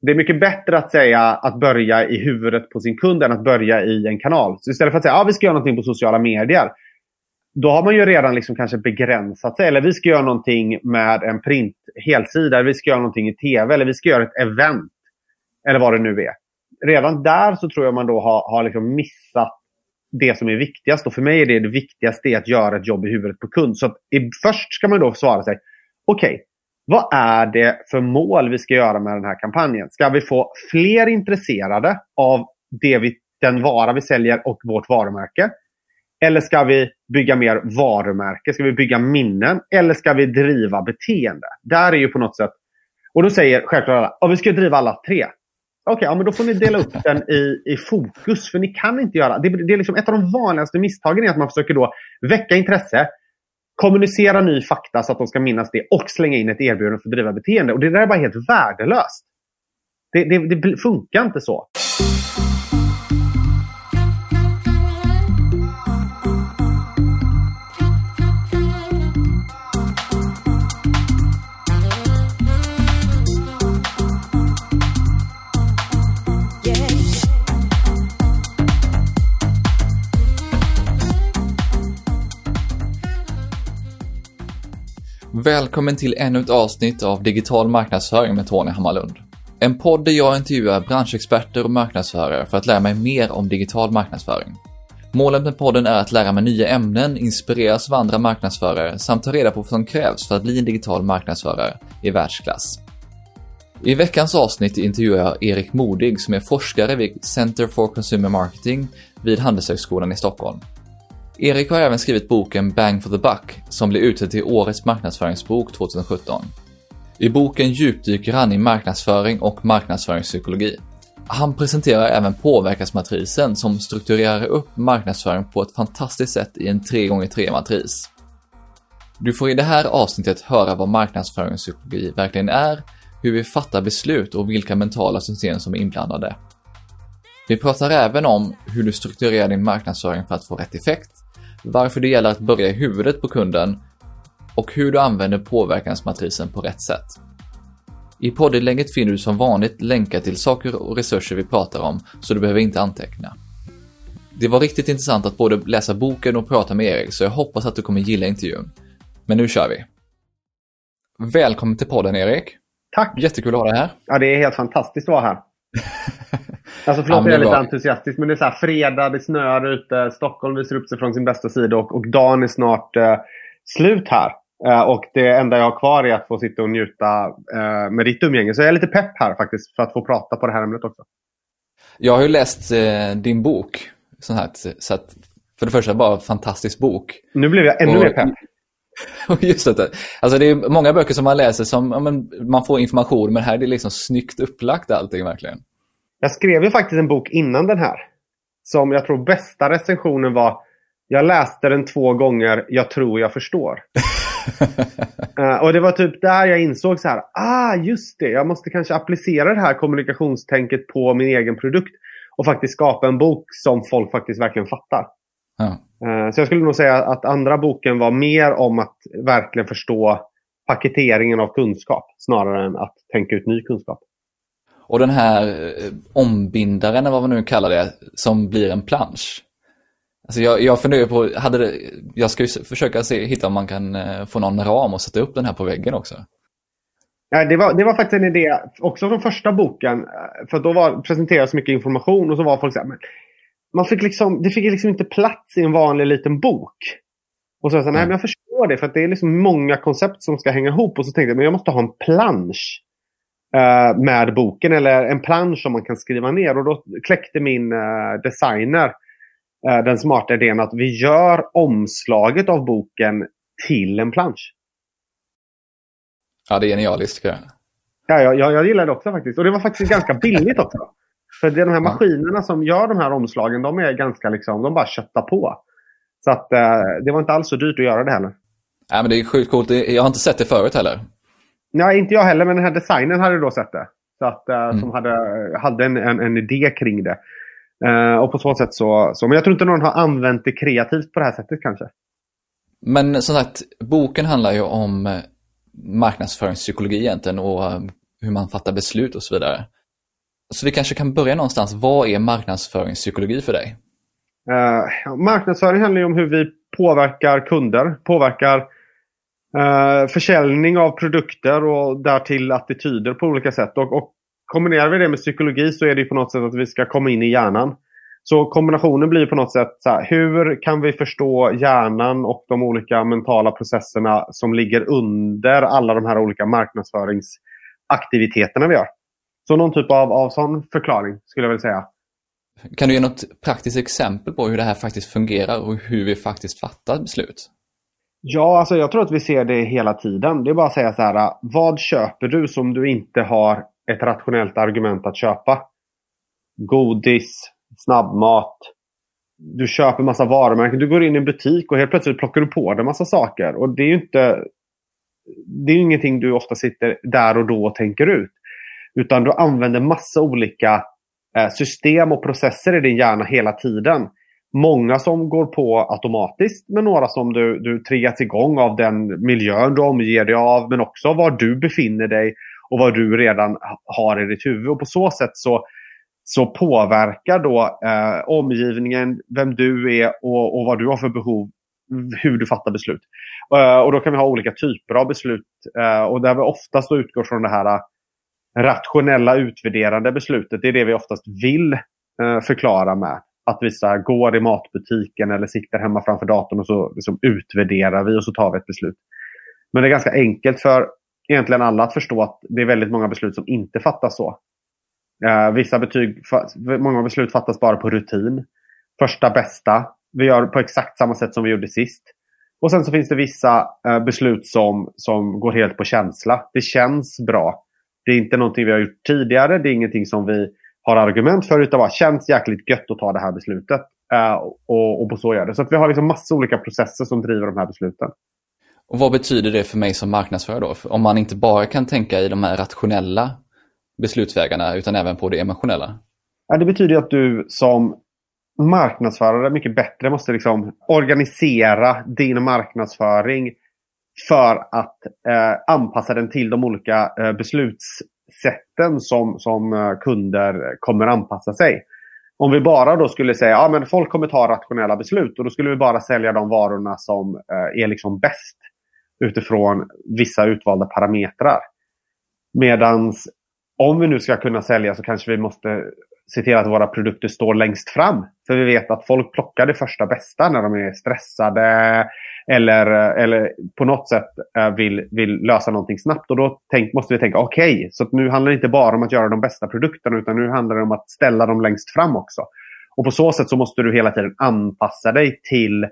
Det är mycket bättre att säga att börja i huvudet på sin kund än att börja i en kanal. Så istället för att säga att ah, vi ska göra någonting på sociala medier. Då har man ju redan liksom kanske begränsat sig. Eller vi ska göra någonting med en print helsida. Vi ska göra någonting i tv. Eller vi ska göra ett event. Eller vad det nu är. Redan där så tror jag man då har, har liksom missat det som är viktigast. Och för mig är det det viktigaste att göra ett jobb i huvudet på kund. Så att, först ska man då svara sig. Okej, okay, vad är det för mål vi ska göra med den här kampanjen? Ska vi få fler intresserade av det vi, den vara vi säljer och vårt varumärke? Eller ska vi bygga mer varumärke? Ska vi bygga minnen? Eller ska vi driva beteende? Där är ju på något sätt... Och då säger självklart alla att vi ska driva alla tre. Okej, okay, ja, men då får ni dela upp den i, i fokus. För ni kan inte göra... Det, det är liksom ett av de vanligaste misstagen är att man försöker då väcka intresse, kommunicera ny fakta så att de ska minnas det och slänga in ett erbjudande för att driva beteende. Och det där är bara helt värdelöst. Det, det, det funkar inte så. Välkommen till ännu ett avsnitt av Digital marknadsföring med Tony Hammarlund. En podd där jag intervjuar branschexperter och marknadsförare för att lära mig mer om digital marknadsföring. Målet med podden är att lära mig nya ämnen, inspireras av andra marknadsförare samt ta reda på vad som krävs för att bli en digital marknadsförare i världsklass. I veckans avsnitt intervjuar jag Erik Modig som är forskare vid Center for Consumer Marketing vid Handelshögskolan i Stockholm. Erik har även skrivit boken Bang for the Buck som blev utsedd till Årets marknadsföringsbok 2017. I boken djupdyker han i marknadsföring och marknadsföringspsykologi. Han presenterar även påverkansmatrisen som strukturerar upp marknadsföring på ett fantastiskt sätt i en 3x3-matris. Du får i det här avsnittet höra vad marknadsföringspsykologi verkligen är, hur vi fattar beslut och vilka mentala system som är inblandade. Vi pratar även om hur du strukturerar din marknadsföring för att få rätt effekt, varför det gäller att börja i huvudet på kunden och hur du använder påverkansmatrisen på rätt sätt. I poddinlägget finner du som vanligt länkar till saker och resurser vi pratar om, så du behöver inte anteckna. Det var riktigt intressant att både läsa boken och prata med Erik, så jag hoppas att du kommer gilla intervjun. Men nu kör vi! Välkommen till podden Erik! Tack! Jättekul att ha dig här! Ja, det är helt fantastiskt att vara här. Alltså förlåt, ja, jag är lite entusiastisk. Men det är så här, fredag, det snöar ute. Stockholm visar upp sig från sin bästa sida och, och dagen är snart eh, slut här. Eh, och det enda jag har kvar är att få sitta och njuta eh, med ditt umgänge. Så jag är lite pepp här faktiskt för att få prata på det här ämnet också. Jag har ju läst eh, din bok. Sån här, så att, för det första, bara en fantastisk bok. Nu blev jag ännu och, mer pepp. Just det. Alltså det är många böcker som man läser som ja, man får information, men här är det liksom snyggt upplagt allting verkligen. Jag skrev ju faktiskt en bok innan den här. Som jag tror bästa recensionen var Jag läste den två gånger, jag tror jag förstår. uh, och det var typ där jag insåg så här, ah just det, jag måste kanske applicera det här kommunikationstänket på min egen produkt. Och faktiskt skapa en bok som folk faktiskt verkligen fattar. Ja. Uh, så jag skulle nog säga att andra boken var mer om att verkligen förstå paketeringen av kunskap snarare än att tänka ut ny kunskap. Och den här eh, ombindaren, eller vad man nu kallar det, som blir en plansch. Alltså jag, jag funderar på, hade det, jag ska ju försöka se, hitta om man kan eh, få någon ram och sätta upp den här på väggen också. Ja, det, var, det var faktiskt en idé, också från första boken. Eh, för då var, presenterades mycket information och så var folk så här, men man fick liksom, det fick liksom inte plats i en vanlig liten bok. Och så sa jag, nej men jag förstår det, för att det är liksom många koncept som ska hänga ihop. Och så tänkte jag, men jag måste ha en plansch uh, med boken eller en plansch som man kan skriva ner. Och då kläckte min uh, designer uh, den smarta idén att vi gör omslaget av boken till en plansch. Ja, det är genialiskt. Ja, ja jag, jag gillar det också faktiskt. Och det var faktiskt ganska billigt också. För det är de här maskinerna som gör de här omslagen, de är ganska liksom, de bara köttar på. Så att det var inte alls så dyrt att göra det heller. Ja, men det är sjukt coolt. Jag har inte sett det förut heller. Nej, inte jag heller, men den här designen hade då sett det. Så att, uh, mm. Som hade, hade en, en, en idé kring det. Uh, och på så sätt så, så... Men jag tror inte någon har använt det kreativt på det här sättet kanske. Men som sagt, boken handlar ju om eh, marknadsföringspsykologi egentligen och hur man fattar beslut och så vidare. Så vi kanske kan börja någonstans. Vad är marknadsföringspsykologi för dig? Uh, marknadsföring handlar ju om hur vi påverkar kunder, påverkar uh, försäljning av produkter och därtill attityder på olika sätt. Och, och kombinerar vi det med psykologi så är det på något sätt att vi ska komma in i hjärnan. Så kombinationen blir på något sätt så här, hur kan vi förstå hjärnan och de olika mentala processerna som ligger under alla de här olika marknadsföringsaktiviteterna vi gör. Så någon typ av, av sån förklaring skulle jag vilja säga. Kan du ge något praktiskt exempel på hur det här faktiskt fungerar och hur vi faktiskt fattar beslut? Ja, alltså jag tror att vi ser det hela tiden. Det är bara att säga så här, äh, vad köper du som du inte har ett rationellt argument att köpa? Godis, snabbmat. Du köper massa varumärken. Du går in i en butik och helt plötsligt plockar du på dig massa saker. Och det är ju inte... Det är ingenting du ofta sitter där och då och tänker ut. Utan du använder massa olika äh, system och processer i din hjärna hela tiden. Många som går på automatiskt men några som du, du triggas igång av den miljön du omger dig av men också var du befinner dig och vad du redan har i ditt huvud. Och på så sätt så så påverkar då eh, omgivningen, vem du är och, och, vad du har för behov, hur du fattar beslut. Eh, och då kan vi ha olika typer av beslut. Eh, och där vi oftast utgår från det här eh, rationella utvärderande beslutet. Det är det vi oftast vill eh, förklara med. Att vi så går i matbutiken eller sitter hemma framför datorn och så liksom utvärderar vi och så tar vi ett beslut. Men det är ganska enkelt för egentligen alla att förstå att det är väldigt många beslut som inte fattas så. Eh, vissa betyg, många beslut fattas bara på rutin. Första bästa. Vi gör på exakt samma sätt som vi gjorde sist. Och sen så finns det vissa eh, beslut som, som går helt på känsla. Det känns bra. Det är inte någonting vi har gjort tidigare. Det är ingenting som vi har argument för. Utan bara känns jäkligt gött att ta det här beslutet. Uh, och, och på så gör det. Så att vi har liksom massa olika processer som driver de här besluten. Och Vad betyder det för mig som marknadsförare då? Om man inte bara kan tänka i de här rationella beslutsvägarna utan även på det emotionella? Ja, det betyder att du som marknadsförare mycket bättre måste liksom organisera din marknadsföring för att eh, anpassa den till de olika eh, sätten som, som eh, kunder kommer anpassa sig. Om vi bara då skulle säga att ja, folk kommer ta rationella beslut och då skulle vi bara sälja de varorna som eh, är liksom bäst utifrån vissa utvalda parametrar. Medans om vi nu ska kunna sälja så kanske vi måste se till att våra produkter står längst fram. För vi vet att folk plockar det första bästa när de är stressade eller, eller på något sätt eh, vill, vill lösa någonting snabbt. Och då tänk, måste vi tänka, okej, okay, så nu handlar det inte bara om att göra de bästa produkterna utan nu handlar det om att ställa dem längst fram också. Och på så sätt så måste du hela tiden anpassa dig till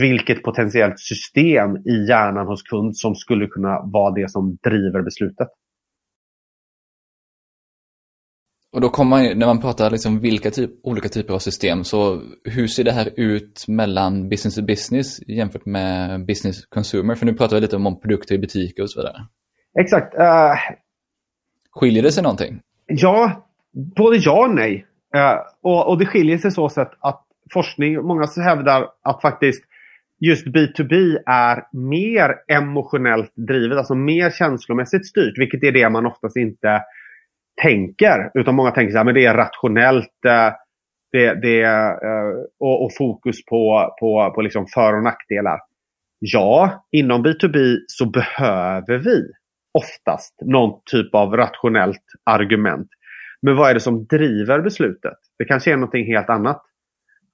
vilket potentiellt system i hjärnan hos kund som skulle kunna vara det som driver beslutet. Och då kommer man, när man pratar liksom vilka typ, olika typer av system, så hur ser det här ut mellan business to business jämfört med business consumer? För nu pratar vi lite om produkter i butiker och så vidare. Exakt. Uh, skiljer det sig någonting? Ja, både ja och nej. Uh, och, och, det skiljer sig så sätt att forskning, många hävdar att faktiskt just B2B är mer emotionellt drivet, alltså mer känslomässigt styrt, vilket är det man oftast inte tänker. Utan många tänker att det är rationellt eh, det, det, eh, och, och, fokus på, på, på liksom för och nackdelar. Ja, inom B2B så behöver vi oftast någon typ av rationellt argument. Men vad är det som driver beslutet? Det kanske är någonting helt annat.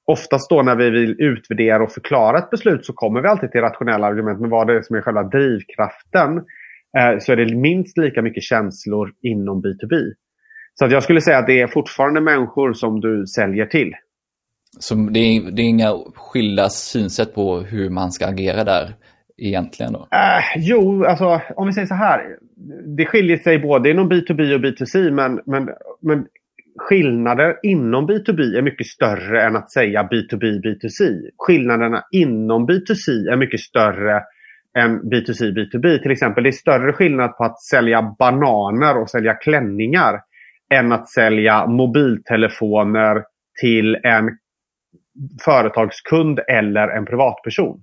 Oftast då när vi vill utvärdera och förklara ett beslut så kommer vi alltid till rationella argument. Men vad är det som är själva drivkraften Eh, så är det minst lika mycket känslor inom B2B. Så att jag skulle säga att det är fortfarande människor som du säljer till. Så det är, det är inga skilda synsätt på hur man ska agera där egentligen? Då? Uh, jo, alltså om vi säger så här. Det skiljer sig både inom B2B och B2C men, men, men skillnader inom B2B är mycket större än att säga B2B, B2C. Skillnaderna inom B2C är mycket större än B2C, B2B. Till exempel, det är större skillnad på att sälja bananer och sälja klänningar än att sälja mobiltelefoner till en företagskund eller en privatperson.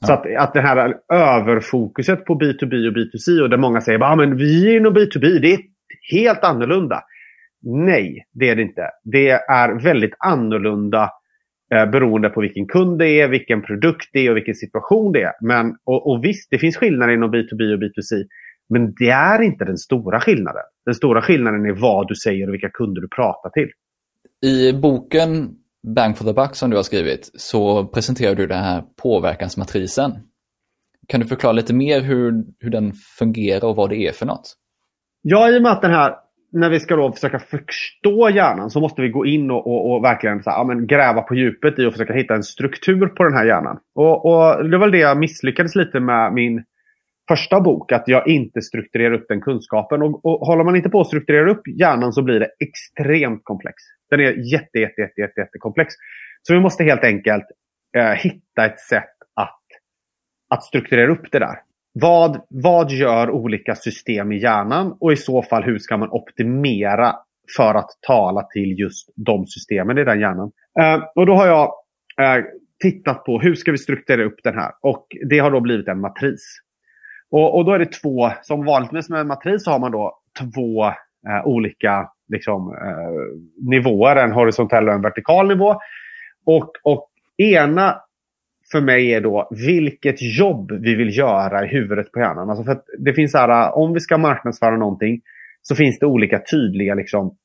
Ja. Så att, att det här överfokuset på B2B och B2C och där många säger att vi är inom B2B, det är helt annorlunda. Nej, det är det inte. Det är väldigt annorlunda eh, beroende på vilken kund det är, vilken produkt det är och vilken situation det är. Men, och, och visst, det finns skillnader inom B2B och B2C. Men det är inte den stora skillnaden. Den stora skillnaden är vad du säger och vilka kunder du pratar till. I boken Bang for the Buck som du har skrivit så presenterar du den här påverkansmatrisen. Kan du förklara lite mer hur, hur den fungerar och vad det är för något? Ja, i och med att den här, när vi ska då försöka förstå hjärnan så måste vi gå in och, och, och verkligen så här, ja, men gräva på djupet i och försöka hitta en struktur på den här hjärnan. Och, och Det var det jag misslyckades lite med min första bok, att jag inte strukturerar upp den kunskapen. Och, och håller man inte på att strukturera upp hjärnan så blir det extremt komplex. Den är jätte, jätte, jätte, jätte, jätte komplex. Så vi måste helt enkelt eh, hitta ett sätt att, att strukturera upp det där. Vad, vad gör olika system i hjärnan och i så fall hur ska man optimera för att tala till just de systemen i den hjärnan. Eh, och då har jag eh, tittat på hur ska vi strukturera upp den här och det har då blivit en matris. Och, och då är det två, som vanligtvis med en matris så har man då två eh, olika liksom, eh, nivåer, en horisontell och en vertikal nivå. Och, och ena för mig är då vilket jobb vi vill göra i huvudet på hjärnan. Alltså för det finns här, om vi ska marknadsföra någonting så finns det olika tydliga liksom,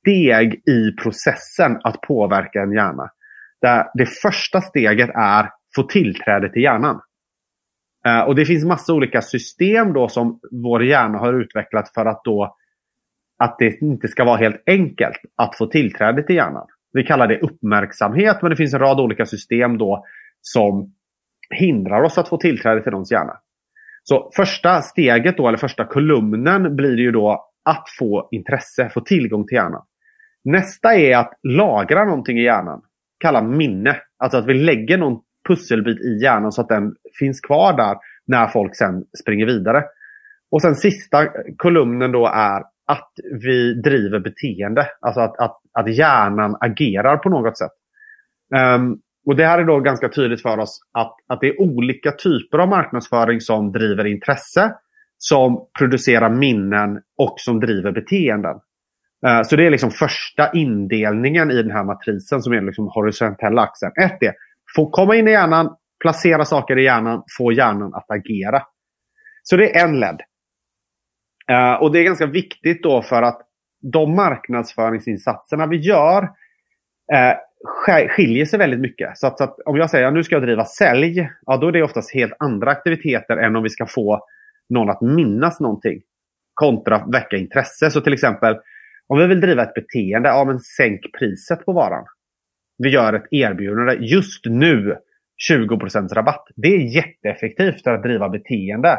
steg i processen att påverka en hjärna. Där det första steget är få tillträde till hjärnan. Eh, och Det finns massa olika system då som vår hjärna har utvecklat för att då att det inte ska vara helt enkelt att få tillträde till hjärnan. Vi kallar det uppmärksamhet, men det finns en rad olika system då som hindrar oss att få tillträde till någons hjärna. Så första steget då, eller första kolumnen blir ju då att få intresse, få tillgång till hjärnan. Nästa är att lagra någonting i hjärnan. Kalla minne. Alltså att vi lägger någon pusselbit i hjärnan så att den finns kvar där när folk sen springer vidare. Och sen sista kolumnen då är att vi driver beteende. Alltså att, att, att hjärnan agerar på något sätt. Um, och Det här är då ganska tydligt för oss att, att det är olika typer av marknadsföring som driver intresse, som producerar minnen och som driver beteenden. Uh, så det är liksom första indelningen i den här matrisen som är liksom horisontella axeln. Ett är få komma in i hjärnan, placera saker i hjärnan, få hjärnan att agera. Så det är en led. Uh, och det är ganska viktigt då för att de marknadsföringsinsatserna vi gör eh, skiljer sig väldigt mycket. Så att, så att om jag säger att nu ska jag driva sälj, ja, då är det oftast helt andra aktiviteter än om vi ska få någon att minnas någonting. Kontra väcka intresse. Så till exempel om vi vill driva ett beteende, ja men sänk priset på varan. Vi gör ett erbjudande just nu 20% rabatt. Det är jätteeffektivt för att driva beteende.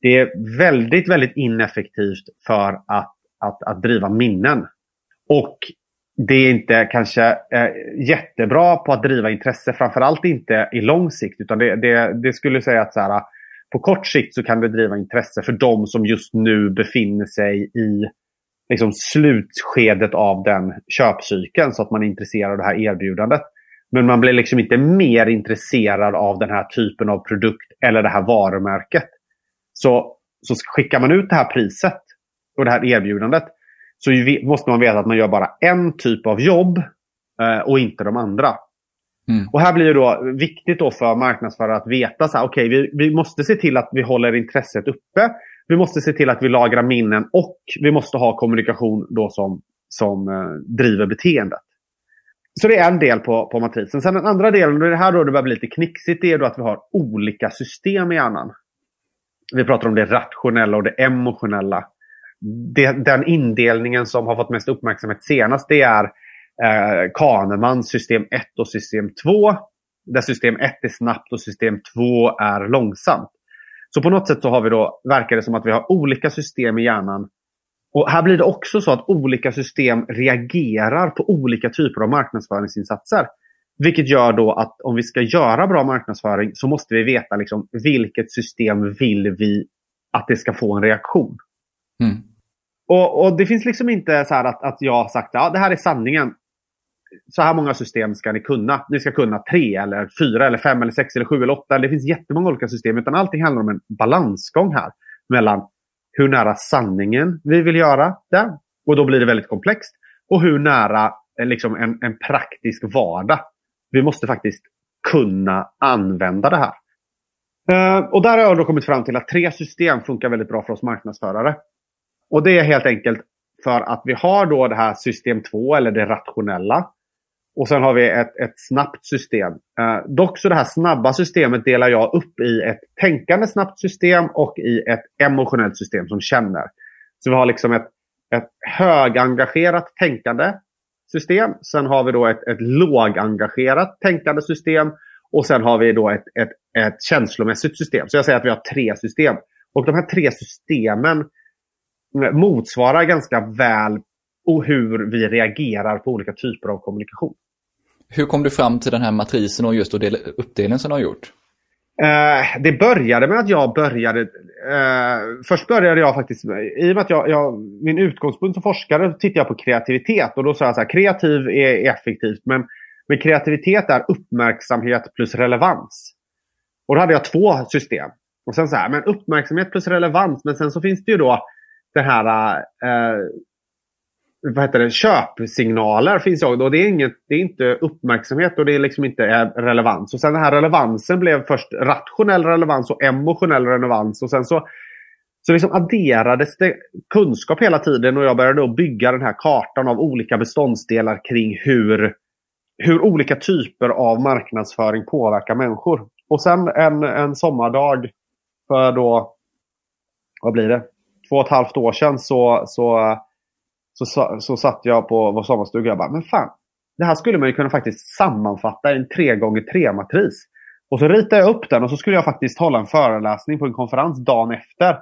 Det är väldigt, väldigt ineffektivt för att, att, att driva minnen. Och det är inte kanske eh, jättebra på att driva intresse, framförallt inte i lång sikt. Utan det, det, det skulle säga att så här, på kort sikt så kan det driva intresse för de som just nu befinner sig i liksom, slutskedet av den köpcykeln så att man är intresserad av det här erbjudandet. Men man blir liksom inte mer intresserad av den här typen av produkt eller det här varumärket så, så skickar man ut det här priset och det här erbjudandet så måste man veta att man gör bara en typ av jobb eh, och inte de andra. Mm. Och här blir det då viktigt då för marknadsförare att veta så här, okay, vi, vi måste se till att vi håller intresset uppe. Vi måste se till att vi lagrar minnen och vi måste ha kommunikation då som, som eh, driver beteendet. Så det är en del på, på matrisen. Sen den andra delen, och det här då det börjar bli lite knixigt, det är då att vi har olika system i hjärnan. Vi pratar om det rationella och det emotionella. Det, den indelningen som har fått mest uppmärksamhet senast det är eh, Kahnemans system 1 och system 2. Där system 1 är snabbt och system 2 är långsamt. Så på något sätt så har vi då, verkar det som att vi har olika system i hjärnan. Och här blir det också så att olika system reagerar på olika typer av marknadsföringsinsatser. Vilket gör då att om vi ska göra bra marknadsföring så måste vi veta liksom, vilket system vill vi att det ska få en reaktion. Mm. Och, och, Det finns liksom inte så att, att jag har sagt att ja, det här är sanningen. Så här många system ska ni kunna. Ni ska kunna tre, eller fyra, eller fem, eller sex, eller sju eller åtta. Det finns jättemånga olika system. Utan allting handlar om en balansgång här. Mellan hur nära sanningen vi vill göra det. Och då blir det väldigt komplext. Och hur nära eh, liksom, en, en praktisk vardag. Vi måste faktiskt kunna använda det här. Uh, och där har jag då kommit fram till att tre system funkar väldigt bra för oss marknadsförare. Och det är helt enkelt för att vi har då det här system 2 eller det rationella. Och sen har vi ett, ett snabbt system. Eh, dock så det här snabba systemet delar jag upp i ett tänkande snabbt system och i ett emotionellt system som känner. Så vi har liksom ett, ett högengagerat tänkande system. Sen har vi då ett, ett lågengagerat tänkande system. Och sen har vi då ett, ett, ett känslomässigt system. Så jag säger att vi har tre system. Och de här tre systemen motsvarar ganska väl hur vi reagerar på olika typer av kommunikation. Hur kom du fram till den här matrisen och just uppdelningen som du har gjort? Eh, det började med att jag började... Eh, först började jag faktiskt... I och med att jag, jag, min utgångspunkt som forskare tittade jag på kreativitet. Och då sa jag så här, kreativ är effektivt. Men, men kreativitet är uppmärksamhet plus relevans. Och då hade jag två system. Och sen så här, men uppmärksamhet plus relevans. Men sen så finns det ju då det här eh, vad heter det, köpsignaler finns också. Och det är, inget, det är inte uppmärksamhet och det är liksom inte eh, relevans. Och sen den här relevansen blev först rationell relevans och emotionell relevans. Och sen så, så liksom adderades det kunskap hela tiden och jag började då bygga den här kartan av olika beståndsdelar kring hur, hur olika typer av marknadsföring påverkar människor. Och sen en, en sommardag för då, vad blir det, två och ett halvt år sedan så, så så, så satt jag på vår sommarstuga och bara, men fan, det här skulle man ju kunna faktiskt sammanfatta i en 3x3-matris. Och så ritade jag upp den och så skulle jag faktiskt hålla en föreläsning på en konferens dagen efter.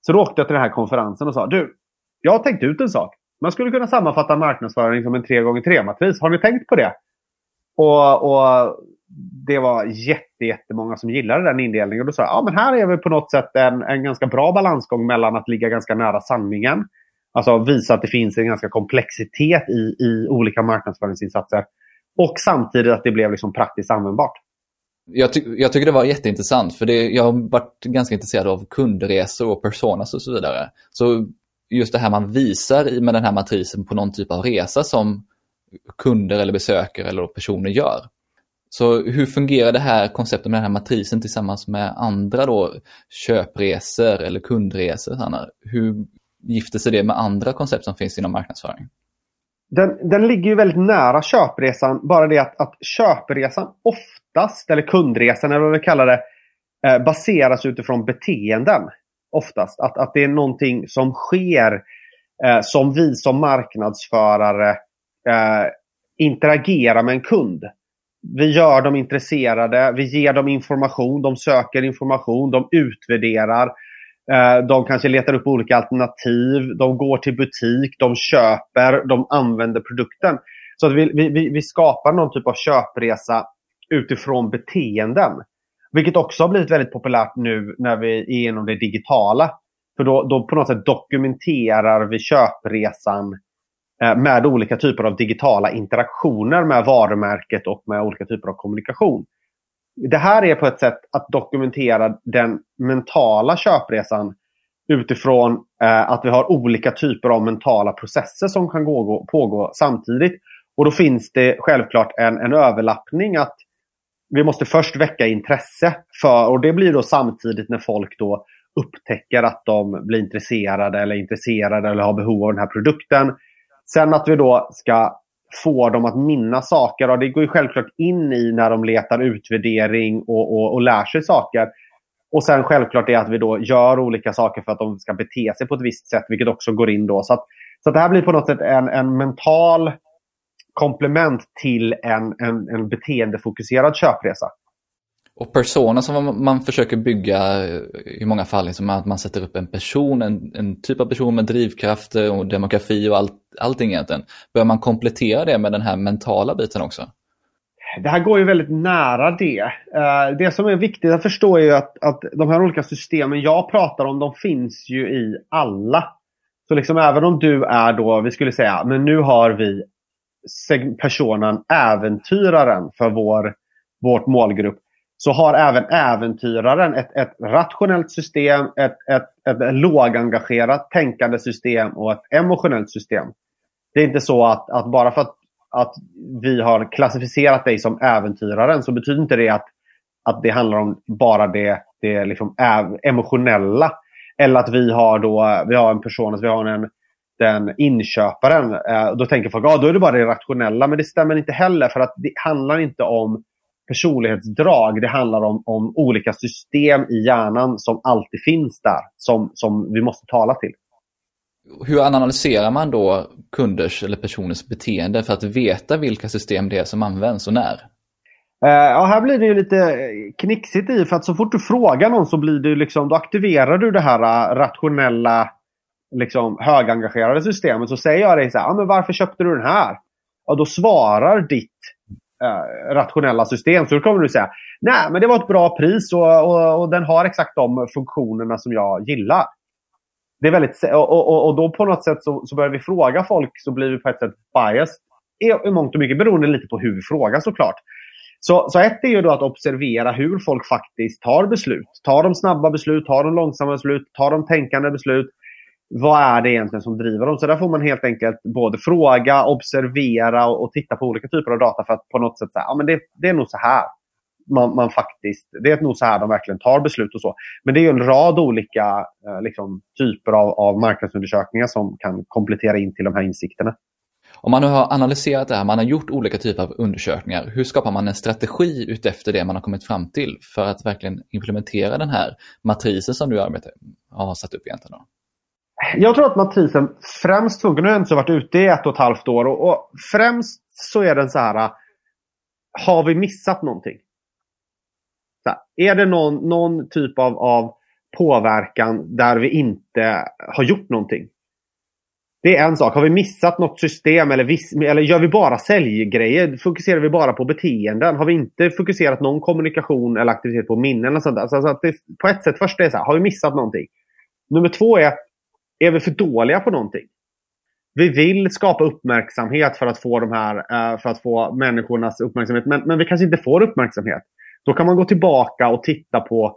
Så då åkte jag till den här konferensen och sa, du, jag har tänkt ut en sak. Man skulle kunna sammanfatta marknadsföring som en 3x3-matris. Har ni tänkt på det? Och, och det var jätte, jättemånga som gillade den indelningen. Och då sa jag, ja men här är vi på något sätt en, en ganska bra balansgång mellan att ligga ganska nära sanningen Alltså visa att det finns en ganska komplexitet i, i olika marknadsföringsinsatser. Och samtidigt att det blev liksom praktiskt användbart. Jag, ty jag tycker det var jätteintressant för det, jag har varit ganska intresserad av kundresor och personas och så vidare. Så just det här man visar med den här matrisen på någon typ av resa som kunder eller besökare eller personer gör. Så hur fungerar det här konceptet med den här matrisen tillsammans med andra då köpresor eller kundresor? Hanna? Hur gifter sig det med andra koncept som finns inom marknadsföring? Den, den ligger ju väldigt nära köpresan. Bara det att, att köpresan oftast, eller kundresan eller vad vi kallar det, eh, baseras utifrån beteenden. Oftast. Att, att det är någonting som sker eh, som vi som marknadsförare eh, interagerar med en kund. Vi gör dem intresserade, vi ger dem information, de söker information, de utvärderar. Eh, de kanske letar upp olika alternativ. De går till butik, de köper, de använder produkten. Så att vi, vi, vi skapar någon typ av köpresa utifrån beteenden. Vilket också har blivit väldigt populärt nu när vi är inom det digitala. För då, då på något sätt dokumenterar vi köpresan eh, Eh, med olika typer av digitala interaktioner med varumärket och med olika typer av kommunikation det här är på ett sätt att dokumentera den mentala köpresan utifrån eh, att vi har olika typer av mentala processer som kan gå, pågå samtidigt. Och då finns det självklart en, en överlappning att vi måste först väcka intresse för, och det blir då samtidigt när folk då upptäcker att de blir intresserade eller intresserade eller har behov av den här produkten. Sen att vi då ska få dem att minnas saker. Och det går ju självklart in i när de letar utvärdering och, och, och lär sig saker. Och sen självklart är att vi då gör olika saker för att de ska bete sig på ett visst sätt, vilket också går in då. Så, att, så att det här blir på något sätt en, en mental komplement till en, en, en beteendefokuserad köpresa. Och persona som man försöker bygga eh, i många fall, liksom att man sätter upp en person, en, en typ av person med drivkrafter och demografi och allt, allting egentligen. Bör man komplettera det med den här mentala biten också? Det här går ju väldigt nära det. Eh, det som är viktigt att förstå är ju att, att de här olika systemen jag pratar om, de finns ju i alla. Så liksom även om du är då, vi skulle säga, men nu har vi personen äventyraren för vår, vårt målgrupp så har även äventyraren ett, ett rationellt system, ett, ett, ett lågengagerat tänkande system och ett emotionellt system. Det är inte så att, att bara för att, att vi har klassificerat dig som äventyraren så betyder inte det att, att det handlar om bara det, det liksom emotionella. Eller att vi har, då, vi har en person, vi har en, den inköparen. Eh, då tänker folk att ah, då är det bara det rationella. Men det stämmer inte heller för att det handlar inte om personlighetsdrag. Det handlar om, om olika system i hjärnan som alltid finns där. Som, som vi måste tala till. Hur analyserar man då kunders eller personers beteende för att veta vilka system det är som används och när? Eh, ja, här blir det ju lite knixigt i för att så fort du frågar någon så blir det liksom, då aktiverar du det här eh, rationella, liksom högengagerade systemet. Så säger jag dig så här, ah, men varför köpte du den här? Och då svarar ditt eh, rationella system. Så då kommer du säga, nej men det var ett bra pris och, och, och den har exakt de funktionerna som jag gillar det är väldigt, och, och, och då på något sätt så, så börjar vi fråga folk så blir vi på ett sätt biased. I, mångt och mycket beroende lite på hur vi frågar såklart. Så, så ett är ju då att observera hur folk faktiskt tar beslut. Tar de snabba beslut? Tar de långsamma beslut? Tar de tänkande beslut? Vad är det egentligen som driver dem? Så där får man helt enkelt både fråga, observera och, och titta på olika typer av data för att på något sätt säga ja, men det, det är nog så här man, man, faktiskt, det är nog så här de verkligen tar beslut och så. Men det är en rad olika eh, liksom, typer av, av marknadsundersökningar som kan komplettera in till de här insikterna. Om man nu har analyserat det här, man har gjort olika typer av undersökningar, hur skapar man en strategi utefter det man har kommit fram till för att verkligen implementera den här matrisen som du arbetar, har satt upp egentligen? Då? Jag tror att matrisen främst funkar, nu har jag inte varit ute i ett och ett halvt år, och, och främst så är den så här, har vi missat någonting? Här, är det någon, någon typ av, av påverkan där vi inte har gjort någonting? Det är en sak. Har vi missat något system eller, viss, eller gör vi bara säljgrejer? Fokuserar vi bara på beteenden? Har vi inte fokuserat någon kommunikation eller aktivitet på minnen? Och sånt där? Så att det, på ett sätt, först är det så här, har vi missat någonting? Nummer två är, är vi för dåliga på någonting? Vi vill skapa uppmärksamhet för att få, de här, eh, för att få människornas uppmärksamhet, men, men vi kanske inte får uppmärksamhet. Då kan man gå tillbaka och titta på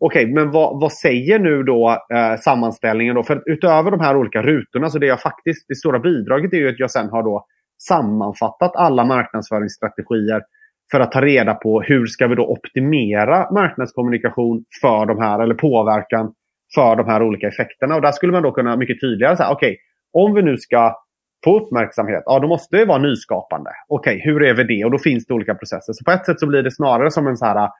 Okej, okay, men vad, vad, säger nu då eh, sammanställningen? Då? För utöver de här olika rutorna, så det jag faktiskt, det stora bidraget är ju att jag sen har då sammanfattat alla marknadsföringsstrategier för att ta reda på hur ska vi då optimera marknadskommunikation för de här, eller påverkan för de här olika effekterna. Och där skulle man då kunna mycket tydligare säga, okej, okay, om vi nu ska få uppmärksamhet, ja då måste det vara nyskapande. Okej, okay, hur är vi det? Och då finns det olika processer. Så på ett sätt så blir det snarare som en så här...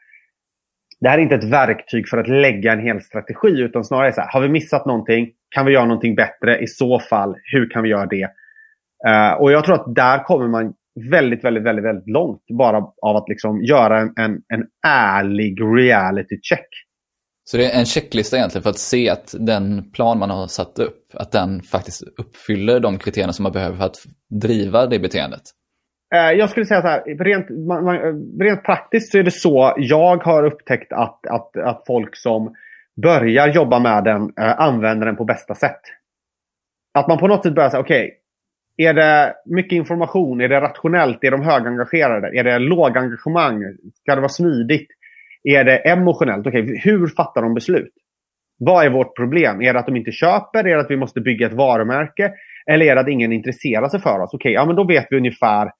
Det här är inte ett verktyg för att lägga en hel strategi, utan snarare så här, har vi missat någonting? Kan vi göra någonting bättre? I så fall, hur kan vi göra det? Uh, och jag tror att där kommer man väldigt, väldigt, väldigt, väldigt långt bara av att liksom göra en, en, en ärlig reality check. Så det är en checklista egentligen för att se att den plan man har satt upp, att den faktiskt uppfyller de kriterierna som man behöver för att driva det beteendet? Eh, jag skulle säga så här, rent, rent praktiskt så är det så jag har upptäckt att, att, att folk som börjar jobba med den eh, använder den på bästa sätt. Att man på något sätt börjar säga, okej, okay, är det mycket information? Är det rationellt? Är de högengagerade? Är det lågengagemang? Ska det vara smidigt? Är det emotionellt? Okay, hur fattar de beslut? Vad är vårt problem? Är det att de inte köper? Är det att vi måste bygga ett varumärke? Eller är det att ingen intresserar sig för oss? Okej, okay, ja, men då vet vi ungefär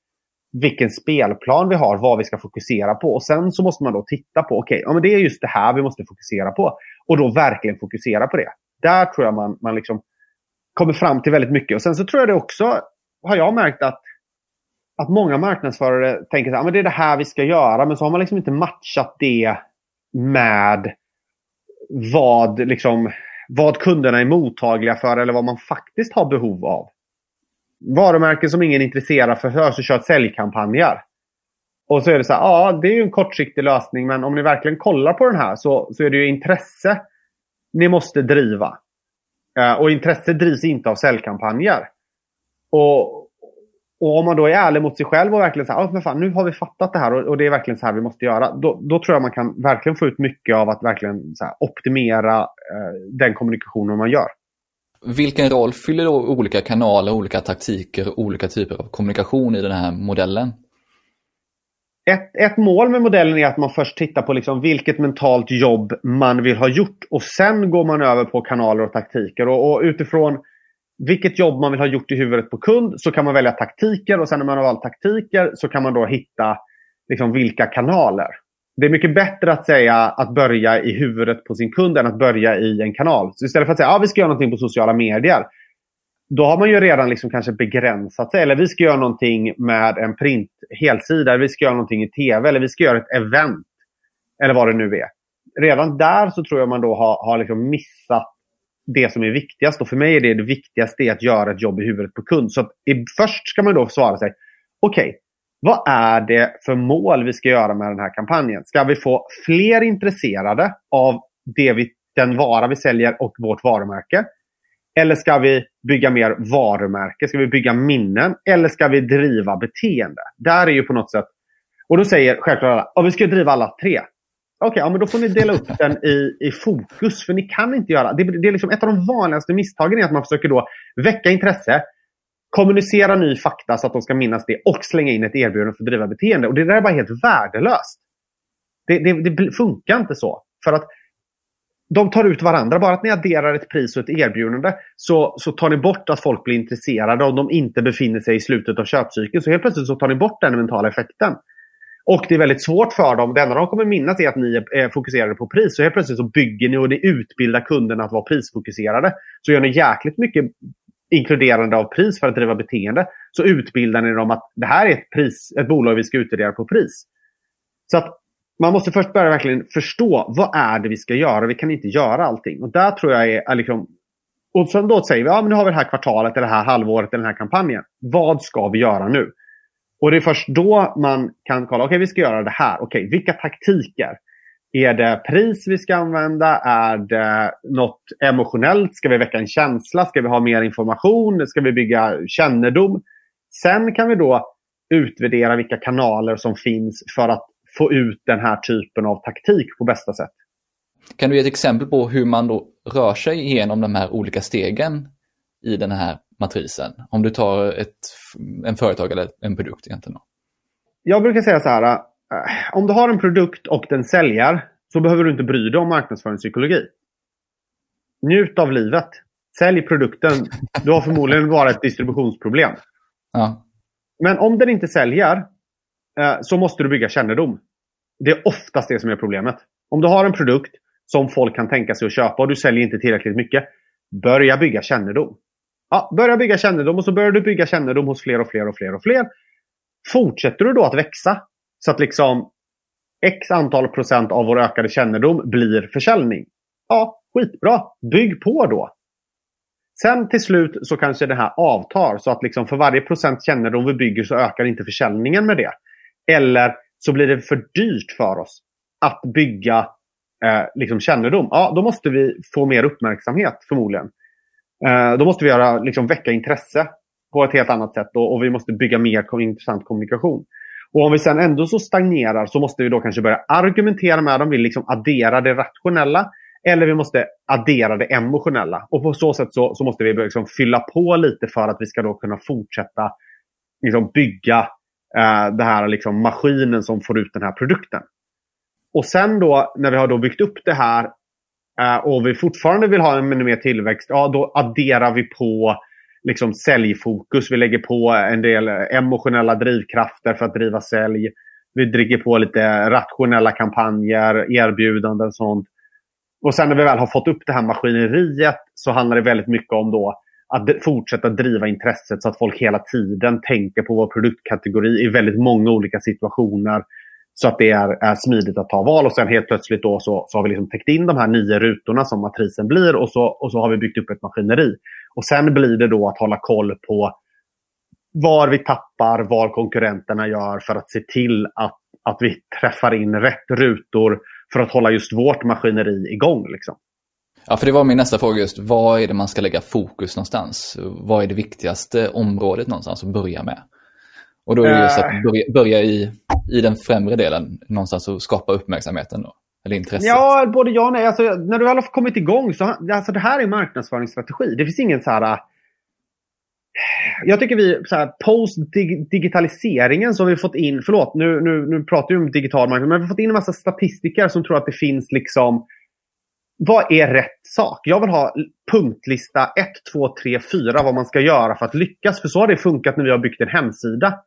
vilken spelplan vi har, vad vi ska fokusera på. Och Sen så måste man då titta på, okej, okay, ja, det är just det här vi måste fokusera på. Och då verkligen fokusera på det. Där tror jag man, man liksom kommer fram till väldigt mycket. Och Sen så tror jag det också, har jag märkt att att många marknadsförare tänker att ah, det är det här vi ska göra. Men så har man liksom inte matchat det med vad, liksom, vad kunderna är mottagliga för eller vad man faktiskt har behov av. Varumärken som ingen är intresserad för hörs och kör säljkampanjer. Och så är det så här, ja det är ju en kortsiktig lösning men om ni verkligen kollar på den här så, så är det ju intresse ni måste driva. Uh, och intresse drivs inte av säljkampanjer. Och, och om man då är ärlig mot sig själv och verkligen säger att oh, nu har vi fattat det här och, och, det är verkligen så här vi måste göra. Då, då, tror jag man kan verkligen få ut mycket av att verkligen här, optimera eh, den kommunikationen man gör. Vilken roll fyller då olika kanaler, olika taktiker och olika typer av kommunikation i den här modellen? ett, ett mål med modellen är att man först tittar på liksom vilket mentalt jobb man vill ha gjort. Och sen går man över på kanaler och taktiker. Och, och utifrån vilket jobb man vill ha gjort i huvudet på kund så kan man välja taktiker. Och sen när man har valt taktiker så kan man då hitta liksom vilka kanaler. Det är mycket bättre att säga att börja i huvudet på sin kund än att börja i en kanal. Så istället för att säga att ah, vi ska göra någonting på sociala medier då har man ju redan liksom kanske begränsat sig. Eller vi ska göra någonting med en print helsida, vi ska göra någonting i tv, eller vi ska göra ett event. Eller vad det nu är. Redan där så tror jag man då har, har liksom missat det som är viktigast. Och för mig är det det viktigaste att göra ett jobb i huvudet på kund. Så i, först ska man då svara sig, okej, okay, vad är det för mål vi ska göra med den här kampanjen? Ska vi få fler intresserade av det vi, den vara vi säljer och vårt varumärke? Eller ska vi bygga mer varumärke? Ska vi bygga minnen? Eller ska vi driva beteende? Där är ju på något sätt... Och då säger självklart alla, vi ska driva alla tre. Okej, okay, ja, men då får ni dela upp den i, i fokus. För ni kan inte göra... Det, det är liksom ett av de vanligaste misstagen är att man försöker då väcka intresse, kommunicera ny fakta så att de ska minnas det och slänga in ett erbjudande för att driva beteende. Och det där är bara helt värdelöst. Det, det, det funkar inte så. För att de tar ut varandra. Bara att ni adderar ett pris och ett erbjudande så, så tar ni bort att folk blir intresserade om de inte befinner sig i slutet av köpcykeln. Så helt plötsligt så tar ni bort den mentala effekten. Och det är väldigt svårt för dem. Det enda de kommer minnas är att ni är eh, fokuserade på pris. Så helt plötsligt så bygger ni och ni utbildar kunderna att vara prisfokuserade. Så gör ni jäkligt mycket inkluderande av pris för att driva beteende. Så utbildar ni dem att det här är ett, pris, ett bolag vi ska utvärdera på pris. Så att man måste först börja verkligen förstå vad är det vi ska göra. Vi kan inte göra allting. Och där tror jag är, liksom... Och sen då säger vi, ja men nu har vi det här kvartalet, eller det här halvåret, eller den här kampanjen. Vad ska vi göra nu? Och det är först då man kan kolla, okej okay, vi ska göra det här. Okej, okay, vilka taktiker? Är det pris vi ska använda? Är det något emotionellt? Ska vi väcka en känsla? Ska vi ha mer information? Ska vi bygga kännedom? Sen kan vi då utvärdera vilka kanaler som finns för att få ut den här typen av taktik på bästa sätt. Kan du ge ett exempel på hur man då rör sig igenom de här olika stegen i den här matrisen? Om du tar ett, en företag eller en produkt egentligen. Jag brukar säga så här. Äh, om du har en produkt och den säljer så behöver du inte bry dig om marknadsföringspsykologi. Njut av livet. Sälj produkten. Du har förmodligen bara ett distributionsproblem. Ja. Men om den inte säljer Eh, så måste du bygga kännedom. Det är oftast det som är problemet. Om du har en produkt som folk kan tänka sig att köpa och du säljer inte tillräckligt mycket. Börja bygga kännedom. Ja, börja bygga kännedom och så börjar du bygga kännedom hos fler och fler och fler och fler. Fortsätter du då att växa så att liksom x antal procent av vår ökade kännedom blir försäljning. Ja, skitbra. Bygg på då. Sen till slut så kanske det här avtar så att liksom för varje procent kännedom vi bygger så ökar inte försäljningen med det. Eller så blir det för dyrt för oss att bygga eh, liksom kännedom. Ja, då måste vi få mer uppmärksamhet förmodligen. Eh, då måste vi göra, liksom, väcka intresse på ett helt annat sätt och, och vi måste bygga mer intressant kommunikation. Och om vi sen ändå så stagnerar så måste vi då kanske börja argumentera med dem. Vi liksom addera det rationella. Eller vi måste addera det emotionella. Och på så sätt så, så måste vi liksom fylla på lite för att vi ska då kunna fortsätta liksom bygga eh, den här liksom maskinen som får ut den här produkten. Och sen då när vi har då byggt upp det här Eh, och vi fortfarande vill ha en mer tillväxt, ja då adderar vi på liksom säljfokus. Vi lägger på en del emotionella drivkrafter för att driva sälj. Vi dricker på lite rationella kampanjer, erbjudanden och sånt. Och sen när vi väl har fått upp det här maskineriet så handlar det väldigt mycket om då att fortsätta driva intresset så att folk hela tiden tänker på vår produktkategori i väldigt många olika situationer. Så att det är, är smidigt att ta val och sen helt plötsligt då så, så har vi liksom täckt in de här nio rutorna som matrisen blir och så, och så har vi byggt upp ett maskineri. Och sen blir det då att hålla koll på var vi tappar, vad konkurrenterna gör för att se till att, att vi träffar in rätt rutor för att hålla just vårt maskineri igång. Liksom. Ja, för det var min nästa fråga just. Vad är det man ska lägga fokus någonstans? Vad är det viktigaste området någonstans att börja med? Och då är det just att börja, börja i, i den främre delen någonstans och skapa uppmärksamheten då. Eller intresset. Ja, både ja och nej. Alltså, när du väl har kommit igång så alltså, det här är marknadsföringsstrategi. Det finns ingen så här... jag tycker vi, så här, post-digitaliseringen som vi fått in, förlåt nu, nu, nu pratar vi om digital marknad, men vi har fått in en massa statistiker som tror att det finns liksom vad är rätt sak? Jag vill ha punktlista 1, 2, 3, 4 vad man ska göra för att lyckas. För så har det funkat när vi har byggt en hemsida.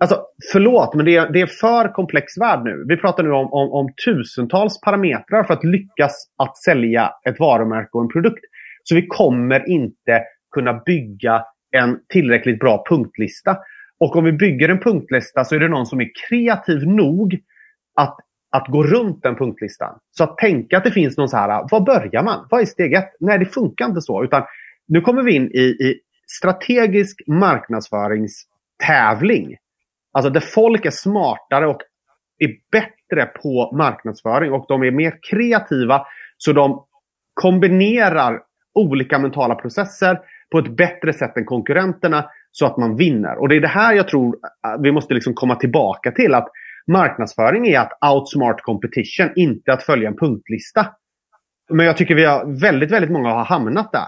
Alltså, förlåt, men det är, det är för komplex värld nu. Vi pratar nu om, om, om, tusentals parametrar för att lyckas att sälja ett varumärke och en produkt. Så vi kommer inte kunna bygga en tillräckligt bra punktlista. Och om vi bygger en punktlista så är det någon som är kreativ nog att, att gå runt den punktlistan. Så att tänka att det finns någon så här, var börjar man? Vad är steg ett? Nej, det funkar inte så. Utan nu kommer vi in i, i strategisk marknadsföringstävling. Alltså där folk är smartare och är bättre på marknadsföring och de är mer kreativa. Så de kombinerar olika mentala processer på ett bättre sätt än konkurrenterna så att man vinner. Och det är det här jag tror äh, vi måste liksom komma tillbaka till. att Marknadsföring är att outsmart competition, inte att följa en punktlista. Men jag tycker vi har väldigt, väldigt många har hamnat där.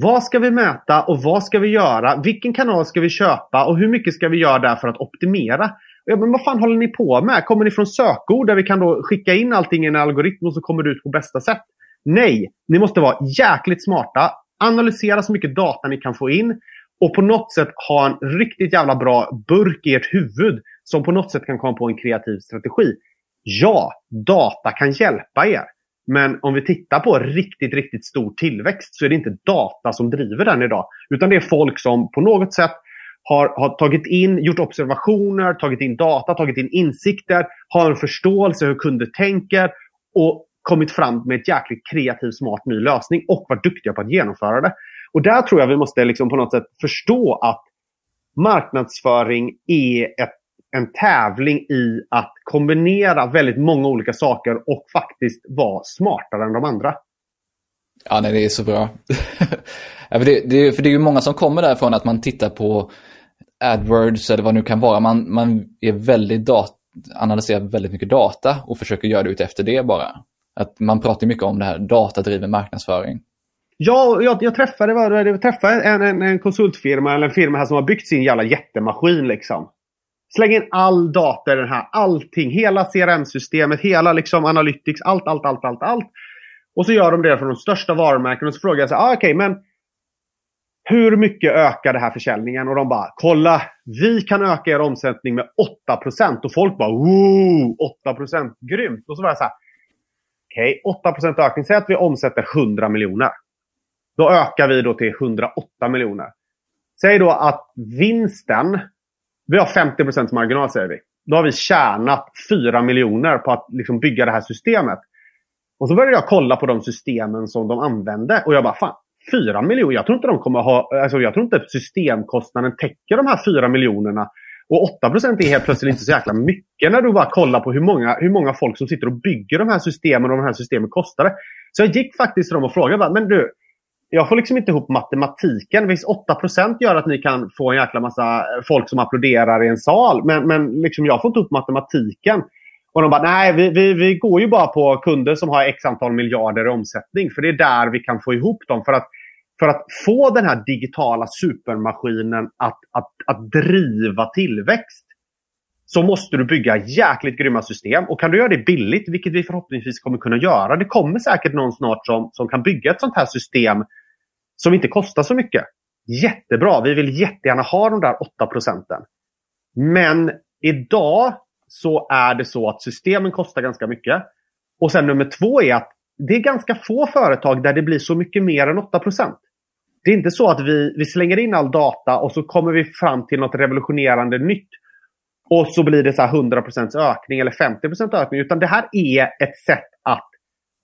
Vad ska vi mäta och vad ska vi göra? Vilken kanal ska vi köpa och hur mycket ska vi göra där för att optimera? Ja, men vad fan håller ni på med? Kommer ni från sökord där vi kan då skicka in allting i en algoritm och så kommer det ut på bästa sätt? Nej, ni måste vara jäkligt smarta. Analysera så mycket data ni kan få in och på något sätt ha en riktigt jävla bra burk i ert huvud som på något sätt kan komma på en kreativ strategi. Ja, data kan hjälpa er. Men om vi tittar på riktigt, riktigt stor tillväxt så är det inte data som driver den idag. Utan det är folk som på något sätt har, har tagit in, gjort observationer, tagit in data, tagit in insikter, har en förståelse hur kunder tänker och kommit fram med ett jäkligt kreativ, smart ny lösning och varit duktiga på att genomföra det. Och där tror jag vi måste liksom på något sätt förstå att marknadsföring är ett en tävling i att kombinera väldigt många olika saker och faktiskt vara smartare än de andra. Ja, nej, det är så bra. för, det, det, för det är ju många som kommer därifrån att man tittar på AdWords eller vad det nu kan vara. Man, man är väldigt dat analyserar väldigt mycket data och försöker göra det ut efter det bara. Att man pratar mycket om det här datadriven marknadsföring. Ja, jag, jag träffade, jag träffade en, en, en konsultfirma eller en firma här som har byggt sin jävla jättemaskin. Liksom. Släng in all data i den här. Allting. Hela CRM-systemet, hela liksom Analytics, allt, allt, allt, allt, allt. Och så gör de det för de största varumärkena. Och så frågar jag så ah, okej, okay, men hur mycket ökar det här försäljningen? Och de bara, kolla, vi kan öka er omsättning med 8%. Och folk bara, wow, 8%, grymt. Och så var jag så här, okej, okay, 8% ökning. Säg att vi omsätter 100 miljoner. Då ökar vi då till 108 miljoner. Säg då att vinsten vi har 50% marginal säger vi. Då har vi tjänat 4 miljoner på att liksom bygga det här systemet. Och så började jag kolla på de systemen som de använde. Och jag bara, fan, 4 miljoner? Jag tror inte de kommer ha... Alltså jag tror inte systemkostnaden täcker de här 4 miljonerna. Och 8% är helt plötsligt inte så jäkla mycket när du bara kollar på hur många, hur många folk som sitter och bygger de här systemen och de här systemen kostar. Så jag gick faktiskt till dem och frågade, men du, jag får liksom inte ihop matematiken. Visst, 8% gör att ni kan få en jäkla massa eh, folk som applåderar i en sal. Men, men liksom jag får inte ihop matematiken. Och de bara, nej, vi, vi, vi går ju bara på kunder som har x antal miljarder i omsättning. För det är där vi kan få ihop dem. För att, för att få den här digitala supermaskinen att, att, att driva tillväxt så måste du bygga jäkligt grymma system. Och kan du göra det billigt, vilket vi förhoppningsvis kommer kunna göra. Det kommer säkert någon snart som, som kan bygga ett sånt här system som inte kostar så mycket. Jättebra, vi vill jättegärna ha de där 8 procenten. Men idag så är det så att systemen kostar ganska mycket. Och sen nummer två är att det är ganska få företag där det blir så mycket mer än 8 procent. Det är inte så att vi, vi slänger in all data och så kommer vi fram till något revolutionerande nytt. Och så blir det så 100% ökning eller 50% ökning. Utan det här är ett sätt att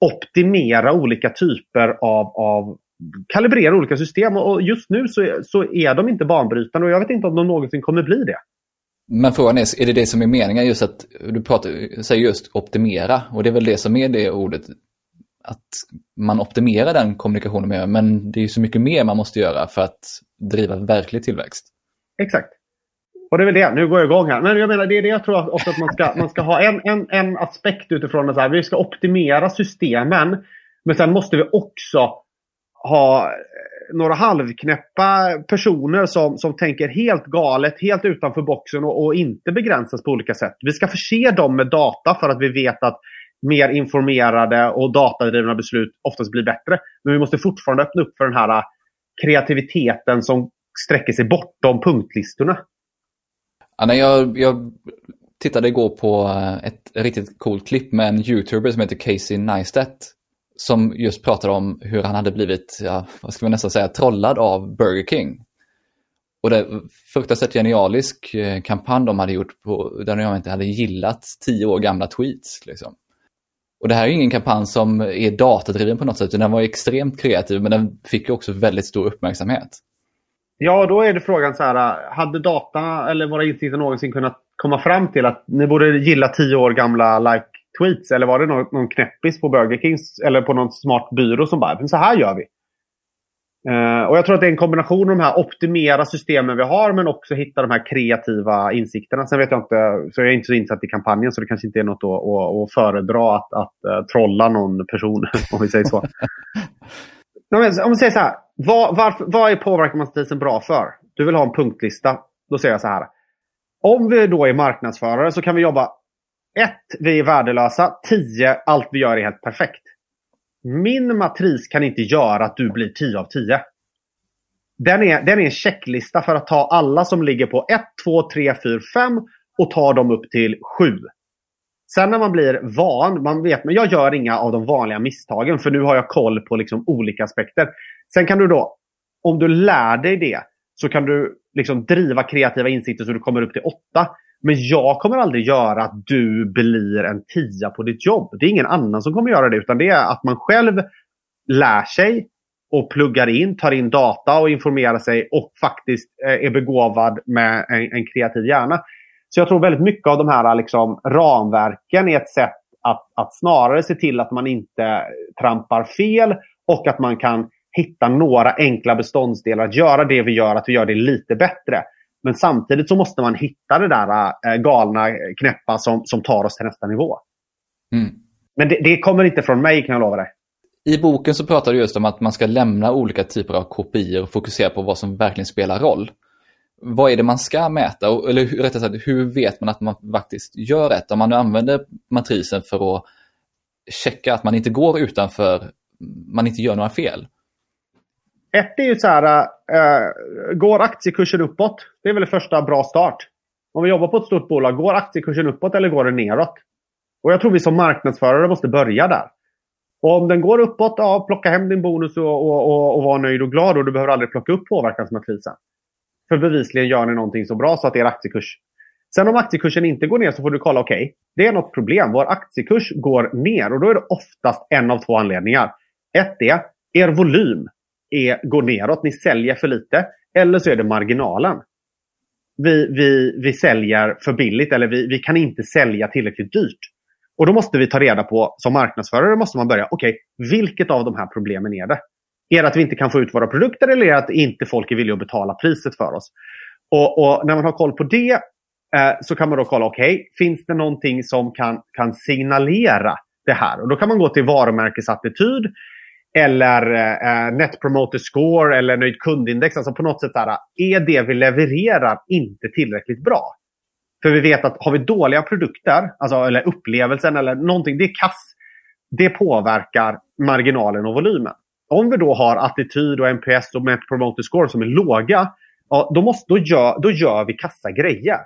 optimera olika typer av, av kalibrera olika system. Och just nu så är, så är de inte banbrytande och jag vet inte om de någonsin kommer bli det. Men frågan är, är det det som är meningen just att du pratar, säger just optimera och det är väl det som är det ordet att man optimerar den kommunikationen med, men det är så mycket mer man måste göra för att driva verklig tillväxt. Exakt. Och det är väl det, nu går jag igång här. Men jag menar, det är det jag tror också att man ska, man ska ha en, en, en aspekt utifrån att vi ska optimera systemen. Men sen måste vi också ha några halvknäppa personer som, som tänker helt galet, helt utanför boxen och, och inte begränsas på olika sätt. Vi ska förse dem med data för att vi vet att mer informerade och datadrivna beslut oftast blir bättre. Men vi måste fortfarande öppna upp för den här kreativiteten som sträcker sig bortom punktlistorna. Ja, nej, jag, jag tittade igår på eh, ett riktigt coolt klipp med en YouTuber som heter Casey Neistat. Som just pratade om hur han hade blivit, ja, vad ska man nästan säga, trollad av Burger King. Och det fruktansvärt genialisk eh, kampanj de hade gjort på, där de inte hade gillat tio år gamla tweets. Liksom. Och det här är ingen kampanj som är datadriven på något sätt, utan den var extremt kreativ, men den fick ju också väldigt stor uppmärksamhet. Ja, då är det frågan så här, hade data eller våra insikter någonsin kunnat komma fram till att ni borde gilla tio år gamla like-tweets? Eller var det någon, någon knäppis på Burger Kings eller på någon smart byrå som bara, så här gör vi. Uh, och jag tror att det är en kombination av de här optimera systemen vi har men också hitta de här kreativa insikterna. Sen vet jag inte, så jag är inte så insatt i kampanjen så det kanske inte är något att, att, att föredra att, att uh, trolla någon person om vi säger så. om vi säger så här, vad, varför, vad är påverkansmatrisen bra för? Du vill ha en punktlista. Då säger jag så här. Om vi då är marknadsförare så kan vi jobba 1. Vi är värdelösa. 10. Allt vi gör är helt perfekt. Min matris kan inte göra att du blir 10 av 10. Den är, den är en checklista för att ta alla som ligger på 1, 2, 3, 4, 5 och ta dem upp till 7. Sen när man blir van, man vet men jag gör inga av de vanliga misstagen för nu har jag koll på liksom olika aspekter. Sen kan du då, om du lär dig det, så kan du liksom driva kreativa insikter så du kommer upp till åtta. Men jag kommer aldrig göra att du blir en tia på ditt jobb. Det är ingen annan som kommer göra det utan det är att man själv lär sig och pluggar in, tar in data och informerar sig och faktiskt eh, är begåvad med en, en kreativ hjärna. Så jag tror väldigt mycket av de här liksom, ramverken är ett sätt att, att snarare se till att man inte trampar fel och att man kan hitta några enkla beståndsdelar, att göra det vi gör, att vi gör det lite bättre. Men samtidigt så måste man hitta det där äh, galna knäppa som, som tar oss till nästa nivå. Mm. Men det, det, kommer inte från mig kan jag lova dig. I boken så pratar du just om att man ska lämna olika typer av kopior och fokusera på vad som verkligen spelar roll vad är det man ska mäta? Eller rättare sagt, hur vet man att man faktiskt gör rätt? Om man nu använder matrisen för att checka att man inte går utanför, man inte gör några fel. Ett är ju så här, äh, går aktiekursen uppåt? Det är väl det första bra start. Om vi jobbar på ett stort bolag, går aktiekursen uppåt eller går den neråt? Och jag tror vi som marknadsförare måste börja där. Och om den går uppåt, ja, plocka hem din bonus och, och, och, och var nöjd och glad och du behöver aldrig plocka upp påverkansmatrisen. För bevisligen gör ni någonting så bra så att er aktiekurs... Sen om aktiekursen inte går ner så får du kolla, okej, okay, det är något problem. Vår aktiekurs går ner och då är det oftast en av två anledningar. Ett är, er volym är, går neråt, ni säljer för lite. Eller så är det marginalen. Vi, vi, vi säljer för billigt eller vi, vi kan inte sälja tillräckligt dyrt. Och då måste vi ta reda på, som marknadsförare måste man börja, okej, okay, vilket av de här problemen är det? Är det att vi inte kan få ut våra produkter eller är det att inte folk är villiga att betala priset för oss? Och, och när man har koll på det eh, så kan man då kolla, okej, okay, finns det någonting som kan, kan signalera det här? Och då kan man gå till varumärkesattityd eller eh, eh Net Promoter Score eller nöjd kundindex. Alltså på något sätt där, är det vi levererar inte tillräckligt bra? För vi vet att har vi dåliga produkter, alltså, eller upplevelsen eller någonting, det är kass. Det påverkar marginalen och volymen. Om vi då har attityd och NPS och Net Promoter Score som är låga, ja, då, måste, då, gör, då gör vi kassa grejer.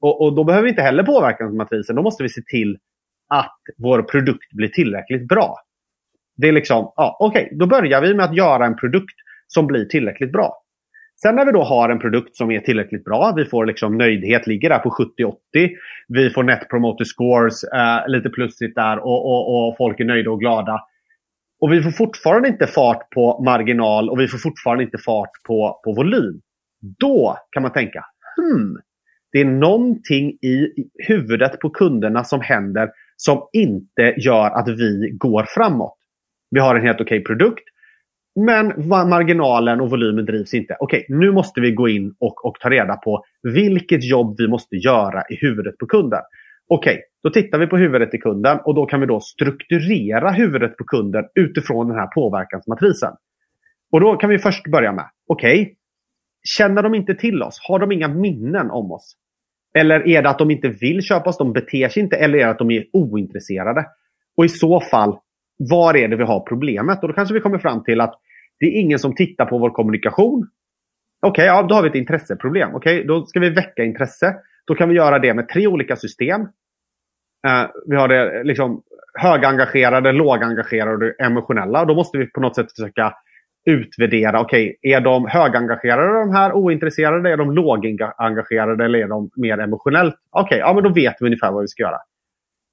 Och, och då behöver vi inte heller påverkansmatrisen. Då måste vi se till att vår produkt blir tillräckligt bra. Det är liksom, ja, okej, okay, då börjar vi med att göra en produkt som blir tillräckligt bra. Sen när vi då har en produkt som är tillräckligt bra, vi får liksom nöjdhet, ligger där på 70-80. Vi får Net Promoter Scores, eh, lite plussigt där och, och, och folk är nöjda och glada. Och vi får fortfarande inte fart på marginal och vi får fortfarande inte fart på, på volym. Då kan man tänka, hmm, det är någonting i huvudet på kunderna som händer som inte gör att vi går framåt. Vi har en helt okej okay produkt, men marginalen och volymen drivs inte. Okej, okay, nu måste vi gå in och, och ta reda på vilket jobb vi måste göra i huvudet på kunden. Okej, okay, då tittar vi på huvudet i kunden och då kan vi då strukturera huvudet på kunden utifrån den här påverkansmatrisen. Och då kan vi först börja med, okej, okay, känner de inte till oss? Har de inga minnen om oss? Eller är det att de inte vill köpa oss, de beter sig inte, eller är det att de är ointresserade? Och i så fall, var är det vi har problemet? Och då kanske vi kommer fram till att det är ingen som tittar på vår kommunikation. Okej, okay, ja, då har vi ett intresseproblem. Okej, okay, då ska vi väcka intresse. Då kan vi göra det med tre olika system. Eh, vi har det eh, liksom högengagerade, lågengagerade och emotionella. Och då måste vi på något sätt försöka utvärdera. Okej, okay, är de högengagerade de här ointresserade? Är de lågengagerade eller är de mer emotionellt? Okej, okay, ja men då vet vi ungefär vad vi ska göra.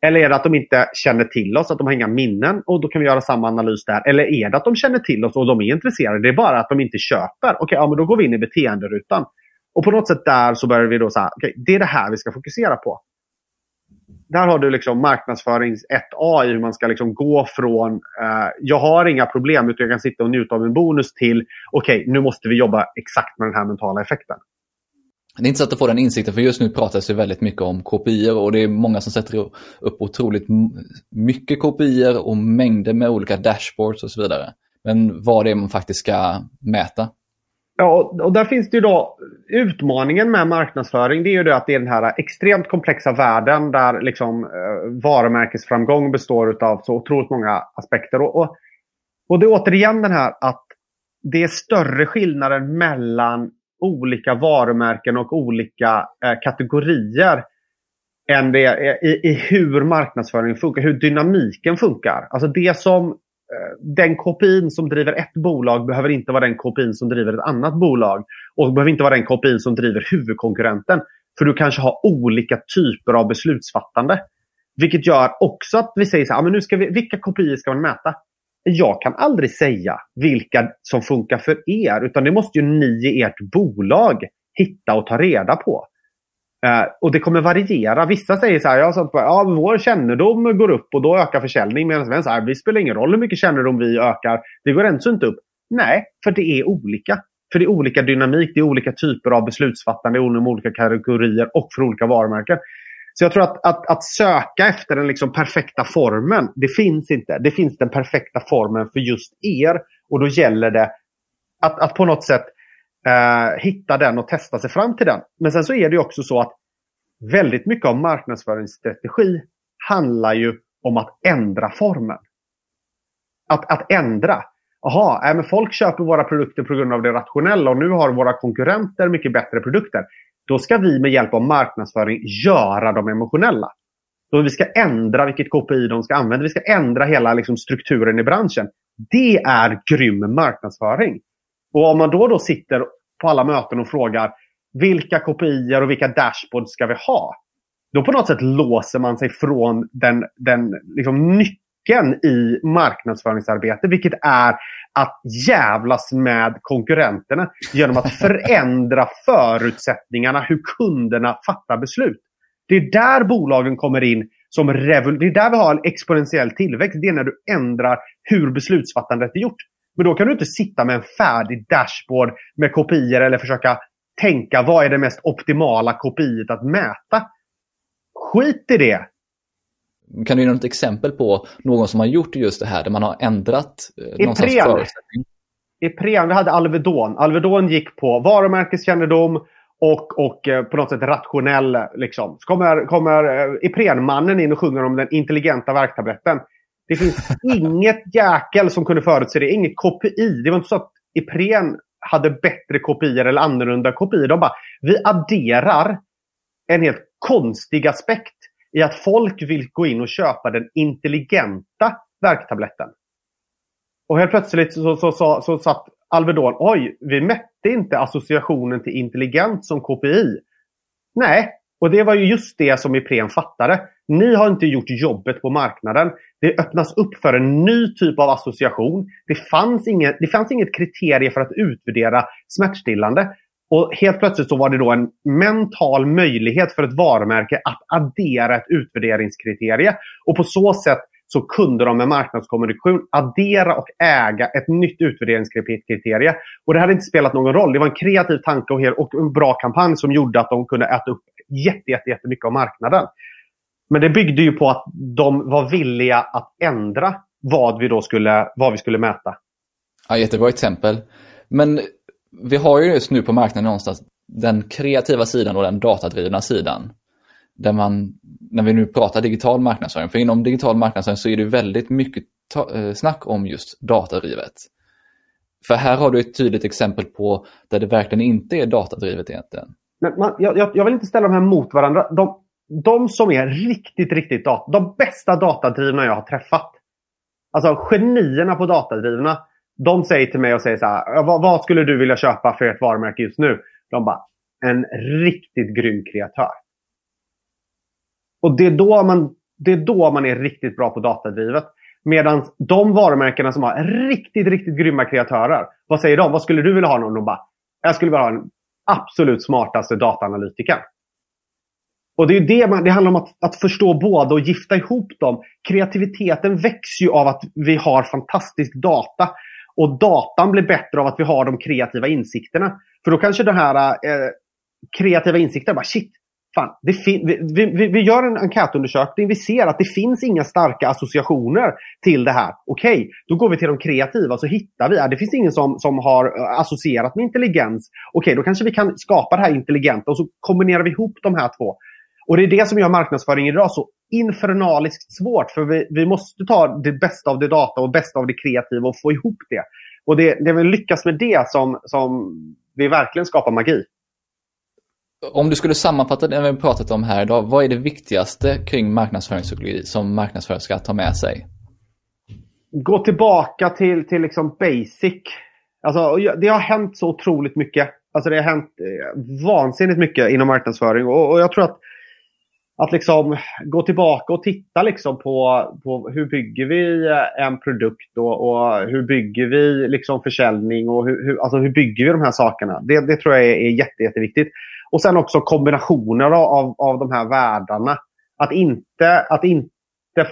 Eller är det att de inte känner till oss, att de har inga minnen och då kan vi göra samma analys där. Eller är det att de känner till oss och de är intresserade, det är bara att de inte köper. Okej, okay, ja, men då går vi in i beteenderutan. Och på något sätt där så börjar vi då säga, okay, det är det här vi ska fokusera på. Där har du liksom marknadsförings 1A i hur man ska liksom gå från eh, jag har inga problem utan jag kan sitta och njuta av en bonus till okej, okay, nu måste vi jobba exakt med den här mentala effekten. Det är intressant att få den insikten för just nu pratas det väldigt mycket om KPI och det är många som sätter upp otroligt mycket KPI och mängder med olika dashboards och så vidare. Men vad det är man faktiskt ska mäta. Ja, och där finns det ju då utmaningen med marknadsföring. Det är ju det att det är den här extremt komplexa världen där liksom eh, varumärkesframgång består av så otroligt många aspekter. Och, och, och det är återigen den här att det är större skillnader mellan olika varumärken och olika eh, kategorier än det är i, i hur marknadsföringen funkar, hur dynamiken funkar. Alltså det som Eh, den kopin som driver ett bolag behöver inte vara den kopin som driver ett annat bolag. Och behöver inte vara den kopin som driver huvudkonkurrenten. För du kanske har olika typer av beslutsfattande. Vilket gör också att vi säger så här, men nu ska vi, vilka kopior ska man mäta? jag kan aldrig säga vilka som funkar för er. Utan det måste ju ni i ert bolag hitta och ta reda på. Eh, och det kommer variera. Vissa säger så här, ja, så, ja, vår kännedom går upp och då ökar försäljning. Medan vem säger, det spelar ingen roll hur mycket kännedom vi ökar. Det går ändå inte upp. Nej, för det är olika. För det är olika dynamik, det är olika typer av beslutsfattande inom olika kategorier och för olika varumärken. Så jag tror att, att, att söka efter den liksom perfekta formen, det finns inte. Det finns den perfekta formen för just er. Och då gäller det att, att på något sätt eh, hitta den och testa sig fram till den. Men sen så är det också så att väldigt mycket av marknadsföringsstrategi handlar ju om att ändra formen. Att, att ändra. Jaha, äh, men folk köper våra produkter på grund av det rationella och nu har våra konkurrenter mycket bättre produkter. Då ska vi med hjälp av marknadsföring göra dem emotionella. Då vi ska ändra vilket KPI de ska använda. Vi ska ändra hela liksom, strukturen i branschen. Det är grym marknadsföring. Och om man då, då sitter på alla möten och frågar vilka kopior och vilka dashboards ska vi ha? Då på något sätt låser man sig från den, den liksom, nyckeln i marknadsföringsarbete. Vilket är att jävlas med konkurrenterna genom att förändra förutsättningarna hur kunderna fattar beslut. Det är där bolagen kommer in som revol- Det är där vi har en exponentiell tillväxt. Det är när du ändrar hur beslutsfattandet är gjort. Men då kan du inte sitta med en färdig dashboard med kopior eller försöka tänka vad är det mest optimala kopiet att mäta. Skit i det. Kan du ge något exempel på någon som har gjort just det här, där man har ändrat eh, någon sorts förutsättning? Ipren, vi hade Alvedon. Alvedon gick på varumärkeskännedom och, och eh, på något sätt rationell. Liksom. Så kommer, kommer eh, Iprenmannen in och sjunger om den intelligenta värktabletten. Det finns inget jäkel som kunde förutse det. Inget KPI. Det var inte så att Ipren hade bättre kopior eller annorlunda kopior. De bara, vi adderar en helt konstig aspekt i att folk vill gå in och köpa den intelligenta värktabletten. Och helt plötsligt så, så, så, så satt Alvedon, oj, vi mätte inte associationen till intelligent som KPI. Nej, och det var ju just det som Ipren fattade. Ni har inte gjort jobbet på marknaden. Det öppnas upp för en ny typ av association. Det fanns inget, det fanns inget kriterie för att utvärdera smärtstillande. Och helt plötsligt så var det då en mental möjlighet för ett varumärke att addera ett utvärderingskriterium. Och på så sätt så kunde de med marknadskommunikation addera och äga ett nytt utvärderingskriterium. Och det hade inte spelat någon roll. Det var en kreativ tanke och, en bra kampanj som gjorde att de kunde äta upp jätte, jätte, jättemycket av marknaden. Men det byggde ju på att de var villiga att ändra vad vi då skulle, vad vi skulle mäta. Ja, jättebra exempel. Men vi har ju just nu på marknaden någonstans den kreativa sidan och den datadrivna sidan. Där man, när vi nu pratar digital marknadsföring, för inom digital marknadsföring så är det väldigt mycket eh, snack om just datadrivet. För här har du ett tydligt exempel på där det verkligen inte är datadrivet egentligen. Men man, jag, jag vill inte ställa de här mot varandra. De, de som är riktigt, riktigt data, de bästa datadrivna jag har träffat. Alltså genierna på datadrivna. De säger till mig och säger så här, vad, vad skulle du vilja köpa för ett varumärke just nu? De bara, en riktigt grym kreatör. Och det är då man, det är, då man är riktigt bra på datadrivet. Medan de varumärkena som har riktigt, riktigt grymma kreatörer. Vad säger de? Vad skulle du vilja ha? Någon? De bara, jag skulle vilja ha en absolut smartaste dataanalytikern. Och det, är det, man, det handlar om att, att förstå båda och gifta ihop dem. Kreativiteten växer ju av att vi har fantastisk data. Och datan blir bättre av att vi har de kreativa insikterna. För då kanske den här eh, kreativa insikten bara shit, fan, vi, vi, vi, vi, gör en enkätundersökning. Vi ser att det finns inga starka associationer till det här. Okej, okay, då går vi till de kreativa så hittar vi. Det finns ingen som, som har eh, associerat med intelligens. Okej, okay, då kanske vi kan skapa det här intelligenta och så kombinerar vi ihop de här två. Och Det är det som gör marknadsföring idag så infernaliskt svårt. För vi, vi måste ta det bästa av det data och bästa av det kreativa och få ihop det. Och det, det är väl lyckas med det som, som vi verkligen skapar magi. Om du skulle sammanfatta det vi har pratat om här idag, vad är det viktigaste kring marknadsföringspsykologi som marknadsförare ska ta med sig? Gå tillbaka till, till liksom basic. Alltså, det har hänt så otroligt mycket. Alltså det har hänt eh, vansinnigt mycket inom marknadsföring. Och, och jag tror att att liksom gå tillbaka och titta liksom på, på hur bygger vi eh, en produkt och, och hur bygger vi liksom försäljning och hur, hur, alltså hur bygger vi de här sakerna. Det, det tror jag är, är jätte, jätteviktigt. Och sen också kombinationer av, av de här världarna. Att inte, att inte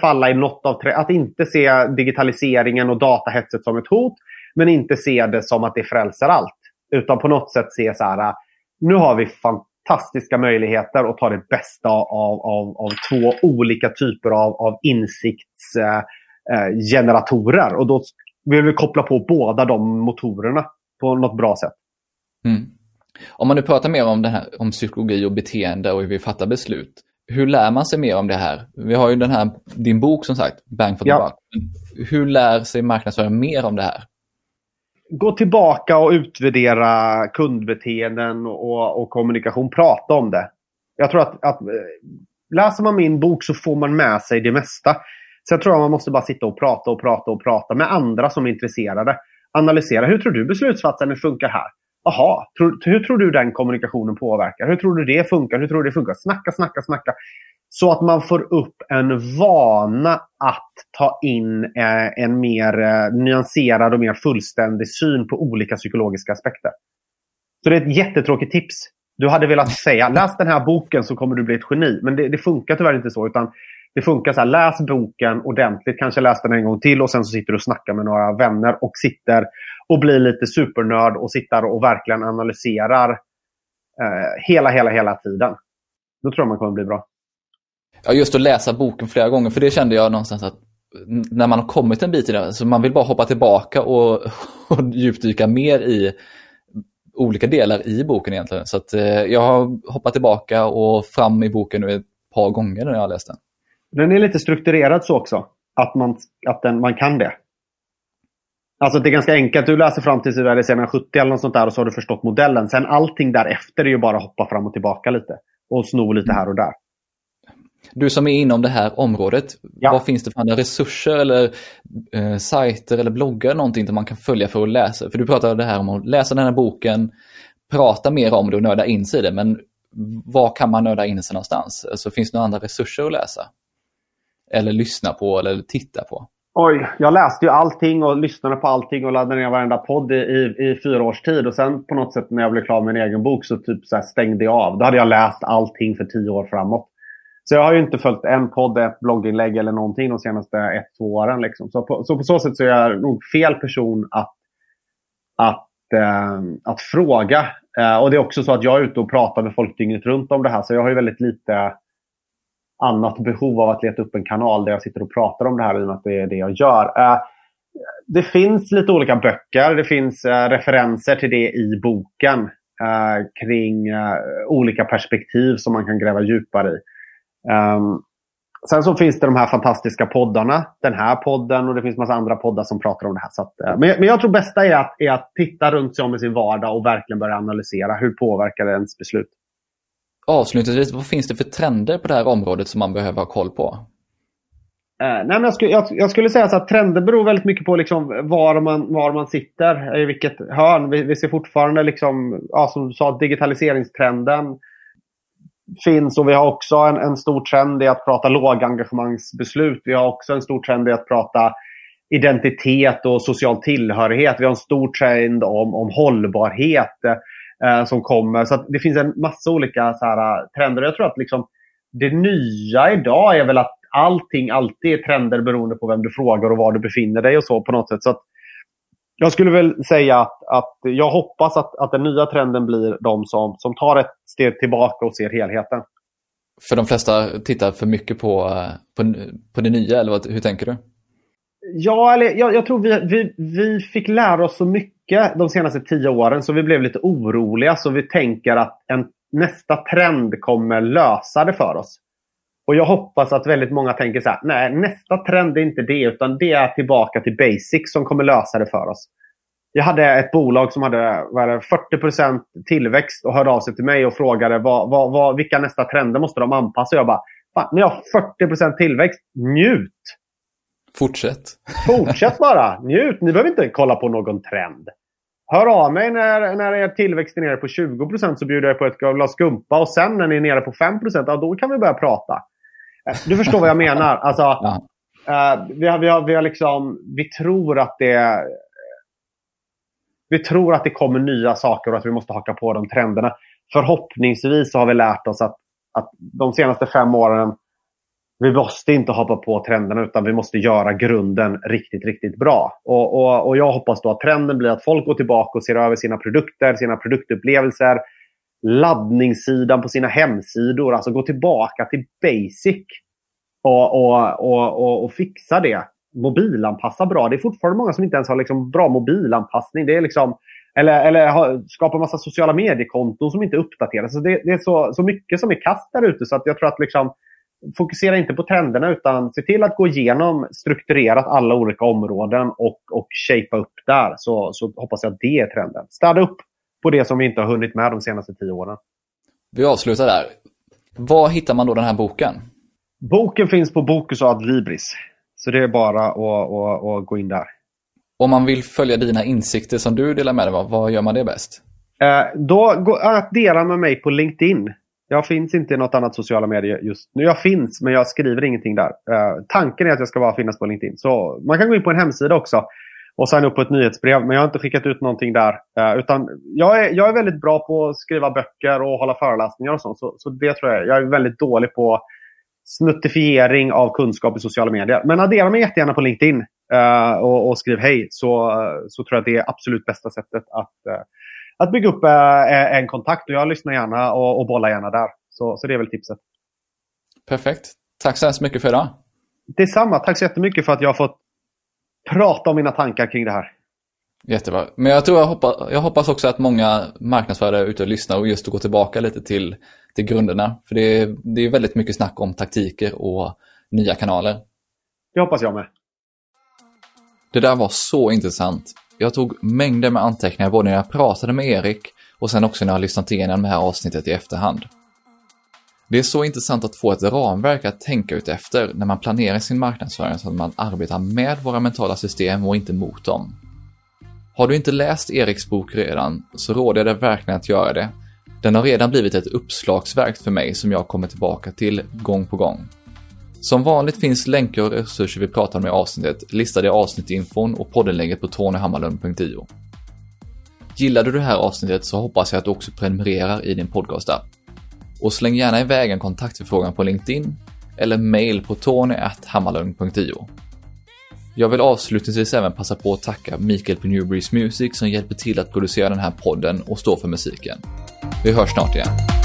falla i något av Att inte se digitaliseringen och datahetset som ett hot. Men inte se det som att det frälser allt. Utan på något sätt se så här. Äh, nu har vi fantastiska möjligheter att ta det bästa av, av, av två olika typer av, av insiktsgeneratorer. Äh, äh, eh, och då vill vi koppla på båda de motorerna på något bra sätt. Mm. Om man nu pratar mer om det här om psykologi och beteende och hur vi fattar beslut. Hur lär man sig mer om det här? Vi har ju den här, din bok som sagt, Bang for the ja. buck. Hur lär sig marknadsförare mer om det här? Gå tillbaka och utvärdera kundbeteenden och, och kommunikation. Prata om det. Jag tror att, att läser man min bok så får man med sig det mesta. Sen tror jag man måste bara sitta och prata och prata och prata med andra som är intresserade. Analysera. Hur tror du beslutsfattandet funkar här? Jaha, hur tror du den kommunikationen påverkar? Hur tror du det funkar? Hur tror du det funkar? Snacka, snacka, snacka. Så att man får upp en vana att ta in eh, en mer eh, nyanserad och mer fullständig syn på olika psykologiska aspekter. Så det är ett jättetråkigt tips. Du hade velat säga läs den här boken så kommer du bli ett geni. Men det, det funkar tyvärr inte så. utan det funkar så här, läs boken ordentligt, kanske läs den en gång till och sen så sitter du och snackar med några vänner och sitter och blir lite supernörd och sitter och verkligen analyserar eh, hela, hela, hela tiden. Då tror jag man kommer bli bra. Ja, just att läsa boken flera gånger, för det kände jag någonstans att när man har kommit en bit i det, så man vill bara hoppa tillbaka och, och djupdyka mer i olika delar i boken egentligen. Så att, eh, jag har hoppat tillbaka och fram i boken nu ett par gånger när jag har läst den. Den är lite strukturerad så också, att man, att den, man kan det. Alltså det är ganska enkelt. Du läser fram till är 70 eller något sånt där och så har du förstått modellen. Sen allting därefter är ju bara att hoppa fram och tillbaka lite. Och sno lite här och där. Du som är inom det här området, ja. vad finns det för andra resurser eller eh, sajter eller bloggar någonting där man kan följa för att läsa? För du pratade det här om att läsa den här boken, prata mer om det och nörda in sig i det, men var kan man nörda in sig någonstans? Alltså, finns det några andra resurser att läsa? Eller lyssna på eller titta på? Oj, jag läste ju allting och lyssnade på allting och laddade ner varenda podd i, i, i fyra års tid. Och sen på något sätt när jag blev klar med min egen bok så typ så stängde jag av. Då hade jag läst allting för tio år framåt. Så jag har ju inte följt en podd, ett blogginlägg eller någonting de senaste ett, två åren. Liksom. Så, på, så på så sätt så är jag nog fel person att, att, äh, att fråga. Äh, och det är också så att jag är ute och pratar med folk dygnet runt om det här. Så jag har ju väldigt lite annat behov av att leta upp en kanal där jag sitter och pratar om det här i och med att det är det jag gör. Eh, det finns lite olika böcker. Det finns eh, referenser till det i boken eh, kring olika perspektiv som man kan gräva djupare i. Um, sen så finns det de här fantastiska poddarna. Den här podden och det finns massa andra poddar som pratar om det här. Så att, men, men jag tror bästa är att, är att titta runt sig om i sin vardag och verkligen börja analysera. Hur påverkar det ens beslut? Avslutningsvis, vad finns det för trender på det här området som man behöver ha koll på? Eh, nej, men jag, skulle, jag, jag skulle säga så att trender beror väldigt mycket på liksom var, man, var man sitter, eh, i vilket hörn. Vi, vi ser fortfarande, liksom, ja, som du sa, digitaliseringstrenden finns och vi har också en, en stor trend i att prata lågengagemangsbeslut. Vi har också en stor trend i att prata identitet och social tillhörighet. Vi har en stor trend om, om hållbarhet eh, som kommer. Så det finns en massa olika så här, trender. Jag tror att liksom, det nya idag är väl att allting alltid är trender beroende på vem du frågar och var du befinner dig och så på något sätt. Så att, jag skulle väl säga att, att jag hoppas att, att den nya trenden blir de som, som tar ett steg tillbaka och ser helheten. För de flesta tittar för mycket på, på, på det nya, eller vad, hur tänker du? Ja, eller, jag, jag tror vi, vi, vi fick lära oss så mycket de senaste tio åren så vi blev lite oroliga. Så vi tänker att en, nästa trend kommer lösa det för oss. Och jag hoppas att väldigt många tänker så här, nej nästa trend är inte det utan det är tillbaka till basics som kommer lösa det för oss. Jag hade ett bolag som hade vad det, 40% tillväxt och hörde av sig till mig och frågade vad, vad, vad, vilka nästa trender måste de anpassa. Jag bara, fan, ni har 40% tillväxt, njut! Fortsätt. Fortsätt bara, njut. Ni behöver inte kolla på någon trend. Hör av mig när, när er tillväxt är nere på 20% så bjuder jag på ett glas skumpa. Och sen när ni är nere på 5 ja, då kan vi börja prata. Eh, du förstår vad jag menar. Alltså, ja. uh, vi, har, vi, har, vi, har liksom, vi tror att det vi tror att det kommer nya saker och att vi måste haka på de trenderna. Förhoppningsvis har vi lärt oss att, att de senaste fem åren vi måste inte hoppa på trenderna utan vi måste göra grunden riktigt, riktigt bra. Och, och, och jag hoppas då att trenden blir att folk går tillbaka och ser över sina produkter, sina produktupplevelser, laddningssidan på sina hemsidor. Alltså gå tillbaka till basic och, och, och, och, och fixa det. Mobilanpassa bra. Det är fortfarande många som inte ens har liksom bra mobilanpassning. Det är liksom, eller eller ha, skapa massa sociala mediekonton som inte uppdateras. Så det, det, är så, så mycket som är kast där ute. Så att jag tror att liksom, fokusera inte på trenderna utan se till att gå igenom strukturerat alla olika områden och, och shapea upp där. Så, så hoppas jag att det är trenden. Städa upp på det som vi inte har hunnit med de senaste tio åren. Vi avslutar där. Var hittar man då den här boken? Boken finns på Bokus och Adlibris. Så det är bara att, att, att gå in där. Om man vill följa dina insikter som du delar med dig av, vad gör man det bäst? Eh, då, gå, att dela med mig på LinkedIn. Jag finns inte i något annat sociala medier just nu. Jag finns, men jag skriver ingenting där. Eh, tanken är att jag ska bara finnas på LinkedIn. Så man kan gå in på en hemsida också och signa upp på ett nyhetsbrev. Men jag har inte skickat ut någonting där. Eh, utan jag är, jag är väldigt bra på att skriva böcker och hålla föreläsningar och sånt. Så, så det tror jag. Jag är väldigt dålig på snuttifiering av kunskap i sociala medier. Men addera mig jättegärna på LinkedIn uh, och, och, skriv hej. Så, så tror jag att det är absolut bästa sättet att att bygga upp eh, en kontakt. Och jag lyssnar gärna och, och bollar gärna där. Så, så det är väl tipset. Perfekt. Tack så hemskt mycket för idag. Detsamma. Tack så jättemycket för att jag har fått prata om mina tankar kring det här. Jättebra. Men jag tror jag hoppas, jag hoppas också att många marknadsförare är ute och lyssnar och just går tillbaka lite till, till grunderna. För det är, det är väldigt mycket snack om taktiker och nya kanaler. Det hoppas jag med. Det där var så intressant. Jag tog mängder med anteckningar både när jag pratade med Erik och sen också när jag lyssnat igenom det här avsnittet i efterhand. Det är så intressant att få ett ramverk att tänka ut efter när man planerar sin marknadsföring så att man arbetar med våra mentala system och inte mot dem. Har du inte läst Eriks bok redan så råder jag dig verkligen att göra det. Den har redan blivit ett uppslagsverk för mig som jag kommer tillbaka till gång på gång. Som vanligt finns länkar och resurser vi pratar om i avsnittet listade i avsnittinfon och poddenlägget på tonyhammarlund.io. Gillade du det här avsnittet så hoppas jag att du också prenumererar i din podcastapp. Och släng gärna iväg en kontaktförfrågan på LinkedIn eller mail på tony.hammarlund.io. Jag vill avslutningsvis även passa på att tacka Mikael på Newbreeze Music som hjälper till att producera den här podden och stå för musiken. Vi hörs snart igen.